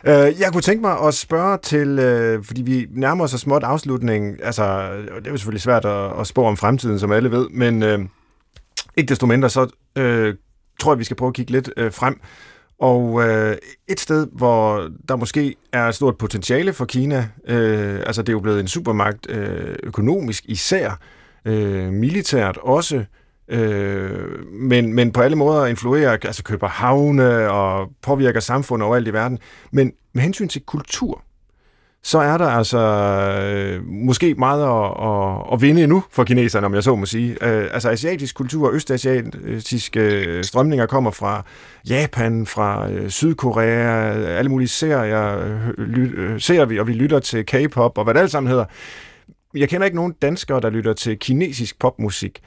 Øh, jeg kunne tænke mig at spørge til, øh, fordi vi nærmer os så småt afslutningen, altså øh, det er jo selvfølgelig svært at, at spå om fremtiden, som alle ved, men øh, ikke desto mindre, så øh, tror jeg, vi skal prøve at kigge lidt øh, frem. Og øh, et sted, hvor der måske er et stort potentiale for Kina, øh, altså det er jo blevet en supermagt øh, økonomisk især, øh, militært også, øh, men, men på alle måder influerer, altså køber havne og påvirker samfundet overalt i verden. Men med hensyn til kultur, så er der altså øh, måske meget at, at, at vinde endnu for kineserne, om jeg så må sige. Øh, altså asiatisk kultur, østasiatiske øh, strømninger kommer fra Japan, fra øh, Sydkorea, alle mulige serier ly, øh, øh ser vi, og vi lytter til K-pop og hvad det alt sammen hedder. Jeg kender ikke nogen danskere, der lytter til kinesisk popmusik.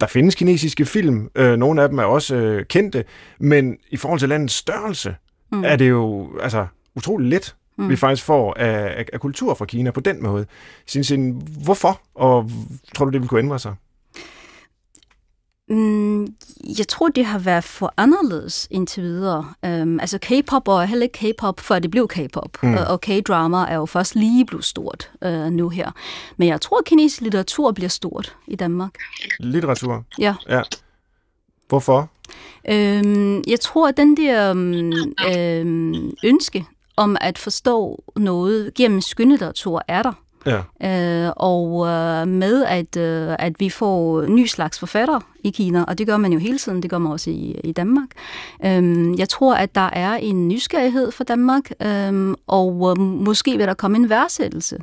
Der findes kinesiske film, øh, nogle af dem er også øh, kendte, men i forhold til landets størrelse, mm. er det jo, altså, utrolig lidt, mm. vi faktisk får af, af, af kultur fra Kina på den måde. Sin, hvorfor, og tror du, det vil kunne ændre sig? Mm, jeg tror, det har været for anderledes indtil videre. Um, altså K-pop og heller ikke K-pop, før det blev K-pop. Mm. Og, og K-drama er jo først lige blevet stort uh, nu her. Men jeg tror, at kinesisk litteratur bliver stort i Danmark. Litteratur? Ja. ja. Hvorfor? Um, jeg tror, at den der um, um, ønske om at forstå noget gennem skønlitteratur er der. Ja. Øh, og øh, med at, øh, at vi får ny slags forfattere i Kina, og det gør man jo hele tiden, det gør man også i, i Danmark. Øh, jeg tror, at der er en nysgerrighed for Danmark, øh, og øh, måske vil der komme en værdsættelse.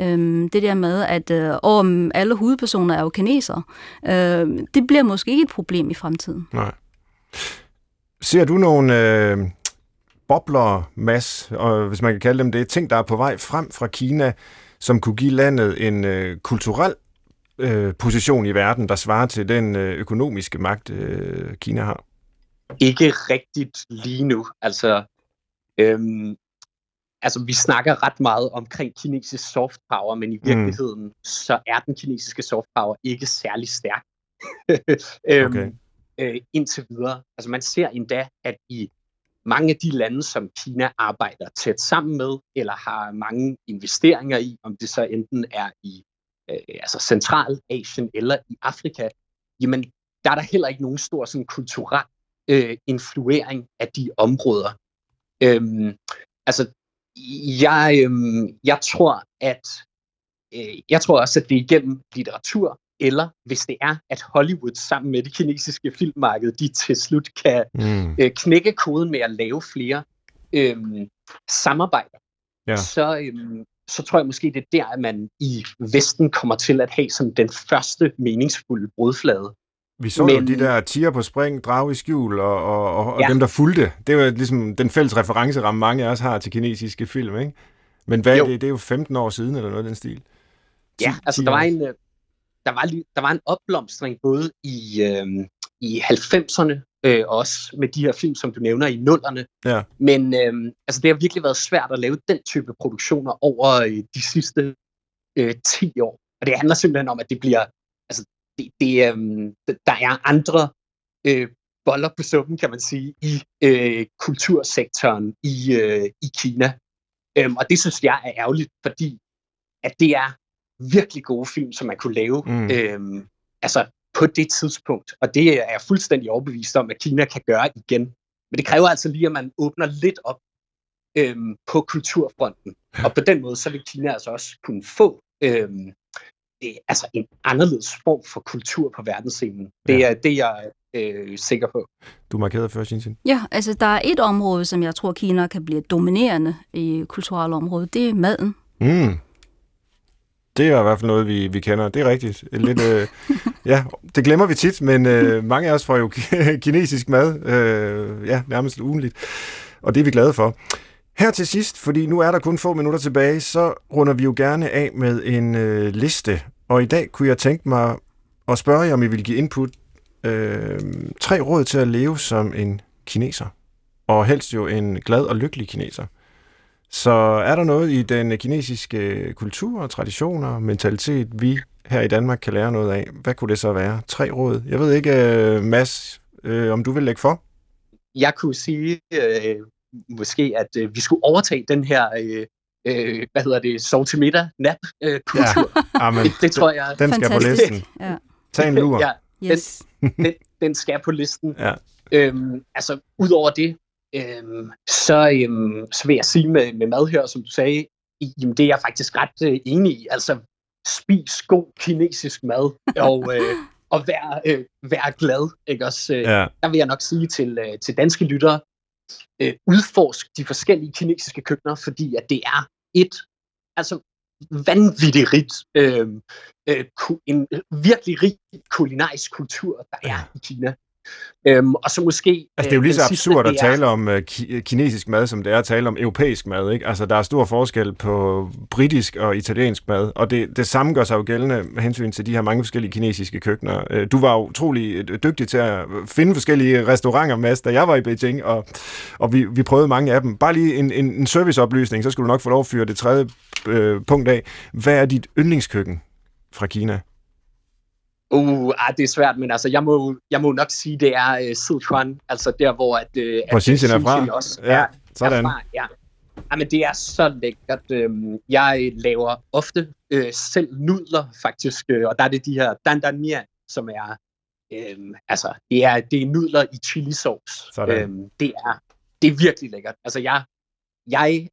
Øh, det der med, at øh, om alle hovedpersoner er jo kinesere, øh, det bliver måske ikke et problem i fremtiden. Nej. Ser du nogle... Øh bobler, Mads, og hvis man kan kalde dem det, ting, der er på vej frem fra Kina, som kunne give landet en øh, kulturel øh, position i verden, der svarer til den øh, økonomiske magt, øh, Kina har? Ikke rigtigt lige nu. Altså, øhm, altså, vi snakker ret meget omkring kinesisk soft power, men i mm. virkeligheden, mm. så er den kinesiske soft power ikke særlig stærk. øhm, okay. øh, indtil videre. Altså, man ser endda, at i mange af de lande, som Kina arbejder tæt sammen med, eller har mange investeringer i, om det så enten er i øh, altså Centralasien eller i Afrika, jamen der er der heller ikke nogen stor sådan, kulturel øh, influering af de områder. Øhm, altså, jeg, øhm, jeg tror, at øh, jeg tror også, at det er igennem litteratur eller hvis det er, at Hollywood sammen med det kinesiske filmmarked, de til slut kan mm. øh, knække koden med at lave flere øh, samarbejder, ja. så, øh, så tror jeg måske, det er der, at man i Vesten kommer til at have sådan den første meningsfulde brudflade. Vi så Men, jo de der tiger på spring, drag i skjul, og, og, og, ja. dem, der fulgte. Det var ligesom den fælles referenceramme, mange af os har til kinesiske film, ikke? Men hvad er det? Det er jo 15 år siden, eller noget af den stil. Ja, altså der var en, øh, der var, der var en opblomstring både i, øh, i 90'erne, øh, også med de her film, som du nævner i nullerne. Ja. Men øh, altså, det har virkelig været svært at lave den type produktioner over øh, de sidste øh, 10 år. Og det handler simpelthen om, at det bliver, altså, det, det, øh, der er andre øh, boller på suppen, kan man sige, i øh, kultursektoren i, øh, i Kina. Øhm, og det synes jeg er ærgerligt, fordi at det er virkelig gode film, som man kunne lave mm. øhm, altså på det tidspunkt. Og det er jeg fuldstændig overbevist om, at Kina kan gøre igen. Men det kræver altså lige, at man åbner lidt op øhm, på kulturfronten. Og på den måde, så vil Kina altså også kunne få øhm, øh, altså en anderledes form for kultur på verdensscenen. Det ja. er det, jeg er øh, sikker på. Du markerede før, Shinsin. Ja, altså der er et område, som jeg tror, Kina kan blive dominerende i kulturelle område. Det er maden. Mm. Det er i hvert fald noget, vi, vi kender. Det er rigtigt. Lidt, øh, ja, det glemmer vi tit, men øh, mange af os får jo kinesisk mad øh, ja, nærmest ugenligt, og det er vi glade for. Her til sidst, fordi nu er der kun få minutter tilbage, så runder vi jo gerne af med en øh, liste. Og i dag kunne jeg tænke mig at spørge jer, om I vil give input øh, tre råd til at leve som en kineser. Og helst jo en glad og lykkelig kineser. Så er der noget i den kinesiske kultur, traditioner og mentalitet, vi her i Danmark kan lære noget af? Hvad kunne det så være? Tre råd. Jeg ved ikke, øh, Mads, øh, om du vil lægge for? Jeg kunne sige øh, måske, at øh, vi skulle overtage den her øh, øh, hvad hedder det, sov til middag, nap øh, kultur. Ja, amen, det, det tror jeg. Den skal Fantastisk. på listen. Ja. Tag en lur. ja, yes. den, den, den skal på listen. Ja. Øhm, altså, udover det, øhm, så, øhm, så vil jeg sige med, med mad her, som du sagde, jamen, det er jeg faktisk ret øh, enig i. Altså, spis god kinesisk mad, og, øh, og vær, øh, vær glad. Ikke? Også, øh, ja. Der vil jeg nok sige til, øh, til danske lyttere, øh, udforsk de forskellige kinesiske køkkener, fordi at det er et altså vanvittigt rigt, øh, øh, en virkelig rig kulinarisk kultur, der er i Kina. Øhm, og så måske... Altså, det er jo øh, lige så sidste, absurd at er- tale om uh, ki- kinesisk mad, som det er at tale om europæisk mad. Ikke? Altså, der er stor forskel på britisk og italiensk mad, og det, det samme gør sig jo gældende med hensyn til de her mange forskellige kinesiske køkkener. Øh, Du var utrolig øh, dygtig til at finde forskellige restauranter, Mads, da jeg var i Beijing, og, og vi, vi prøvede mange af dem. Bare lige en, en, en serviceoplysning, så skulle du nok få lov at fyre det tredje øh, punkt af. Hvad er dit yndlingskøkken fra Kina? Uh, ah, det er svært, men altså, jeg må, jeg må nok sige, det er uh, Sichuan, altså der, hvor at, uh, Hvor Xinjiang er fra? Også Ja, sådan. Er fra, ja. Jamen, det er så lækkert. Øhm, Jeg laver ofte øh, selv nudler, faktisk, øh, og der er det de her dandan mia, som er, øhm, altså, det er, det er nudler i chili sauce. Sådan. Øhm, det, er, det er virkelig lækkert. Altså, jeg, jeg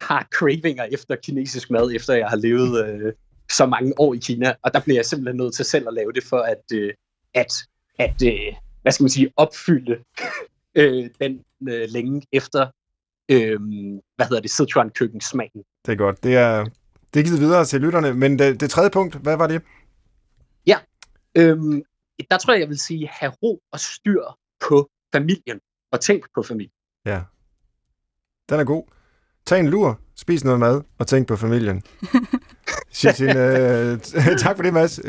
har cravinger efter kinesisk mad, efter jeg har levet øh, så mange år i Kina, og der bliver jeg simpelthen nødt til selv at lave det, for at, øh, at, at øh, hvad skal man sige, opfylde øh, den øh, længe efter, øh, hvad hedder det, Sichuan køkkensmagen. Det er godt. Det er, det er givet videre til lytterne, men det, det tredje punkt, hvad var det? Øhm, der tror jeg, jeg vil sige, have ro og styr på familien, og tænk på familien. Ja. Den er god. Tag en lur, spis noget mad, og tænk på familien. Shin, øh, tak for det, Mads.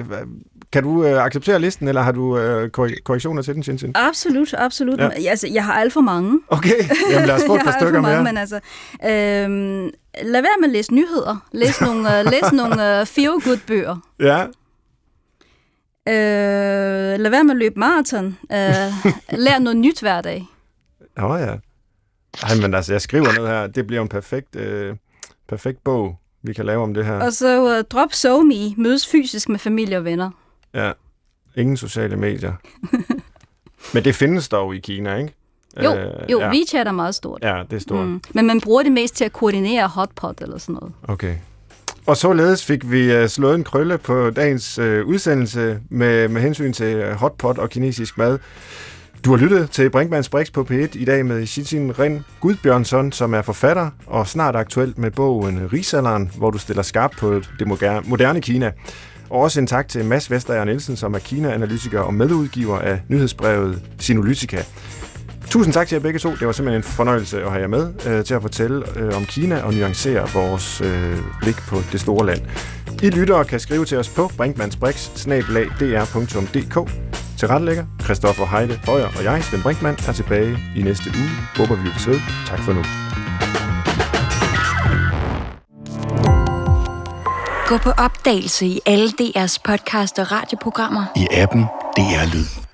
Kan du øh, acceptere listen, eller har du øh, korre- korrektioner til den, Shin? Absolut, absolut. Ja. Altså, jeg har alt for mange. Okay, jamen lad os få et par stykker for mange, mere. men altså... Øhm, lad være med at læse nyheder. Læs nogle, uh, læs nogle uh, feel-good-bøger. Ja, Øh, lad være med at løbe maraton. Øh, lær noget nyt hver dag. Åh oh, ja. Ej, men altså, jeg skriver ned her. Det bliver en perfekt, øh, perfekt bog, vi kan lave om det her. Og så uh, drop SoMe. Mødes fysisk med familie og venner. Ja. Ingen sociale medier. men det findes dog i Kina, ikke? Jo, Øh, jo ja. WeChat er meget stort. Ja, det er stort. Mm. Men man bruger det mest til at koordinere hotpot eller sådan noget. Okay. Og således fik vi uh, slået en krølle på dagens uh, udsendelse med, med hensyn til uh, hotpot og kinesisk mad. Du har lyttet til Brinkmanns Brix på P1 i dag med Shitin Ren Gudbjørnsson, som er forfatter og snart aktuelt med bogen Rigsalderen, hvor du stiller skarp på det moderne Kina. Og også en tak til Mads Vestager Nielsen, som er Kina-analytiker og medudgiver af nyhedsbrevet Sinolytica. Tusind tak til jer begge to. Det var simpelthen en fornøjelse at have jer med øh, til at fortælle øh, om Kina og nuancere vores øh, blik på det store land. I lyttere kan skrive til os på brinkmannsbrix.dr.dk. Til retlægger, Christoffer Heide Højer og jeg, Svend Brinkmann, er tilbage i næste uge. Håber vi lykkes ved. Tak for nu. Gå på opdagelse i alle DR's podcast og radioprogrammer. I appen DR Lyd.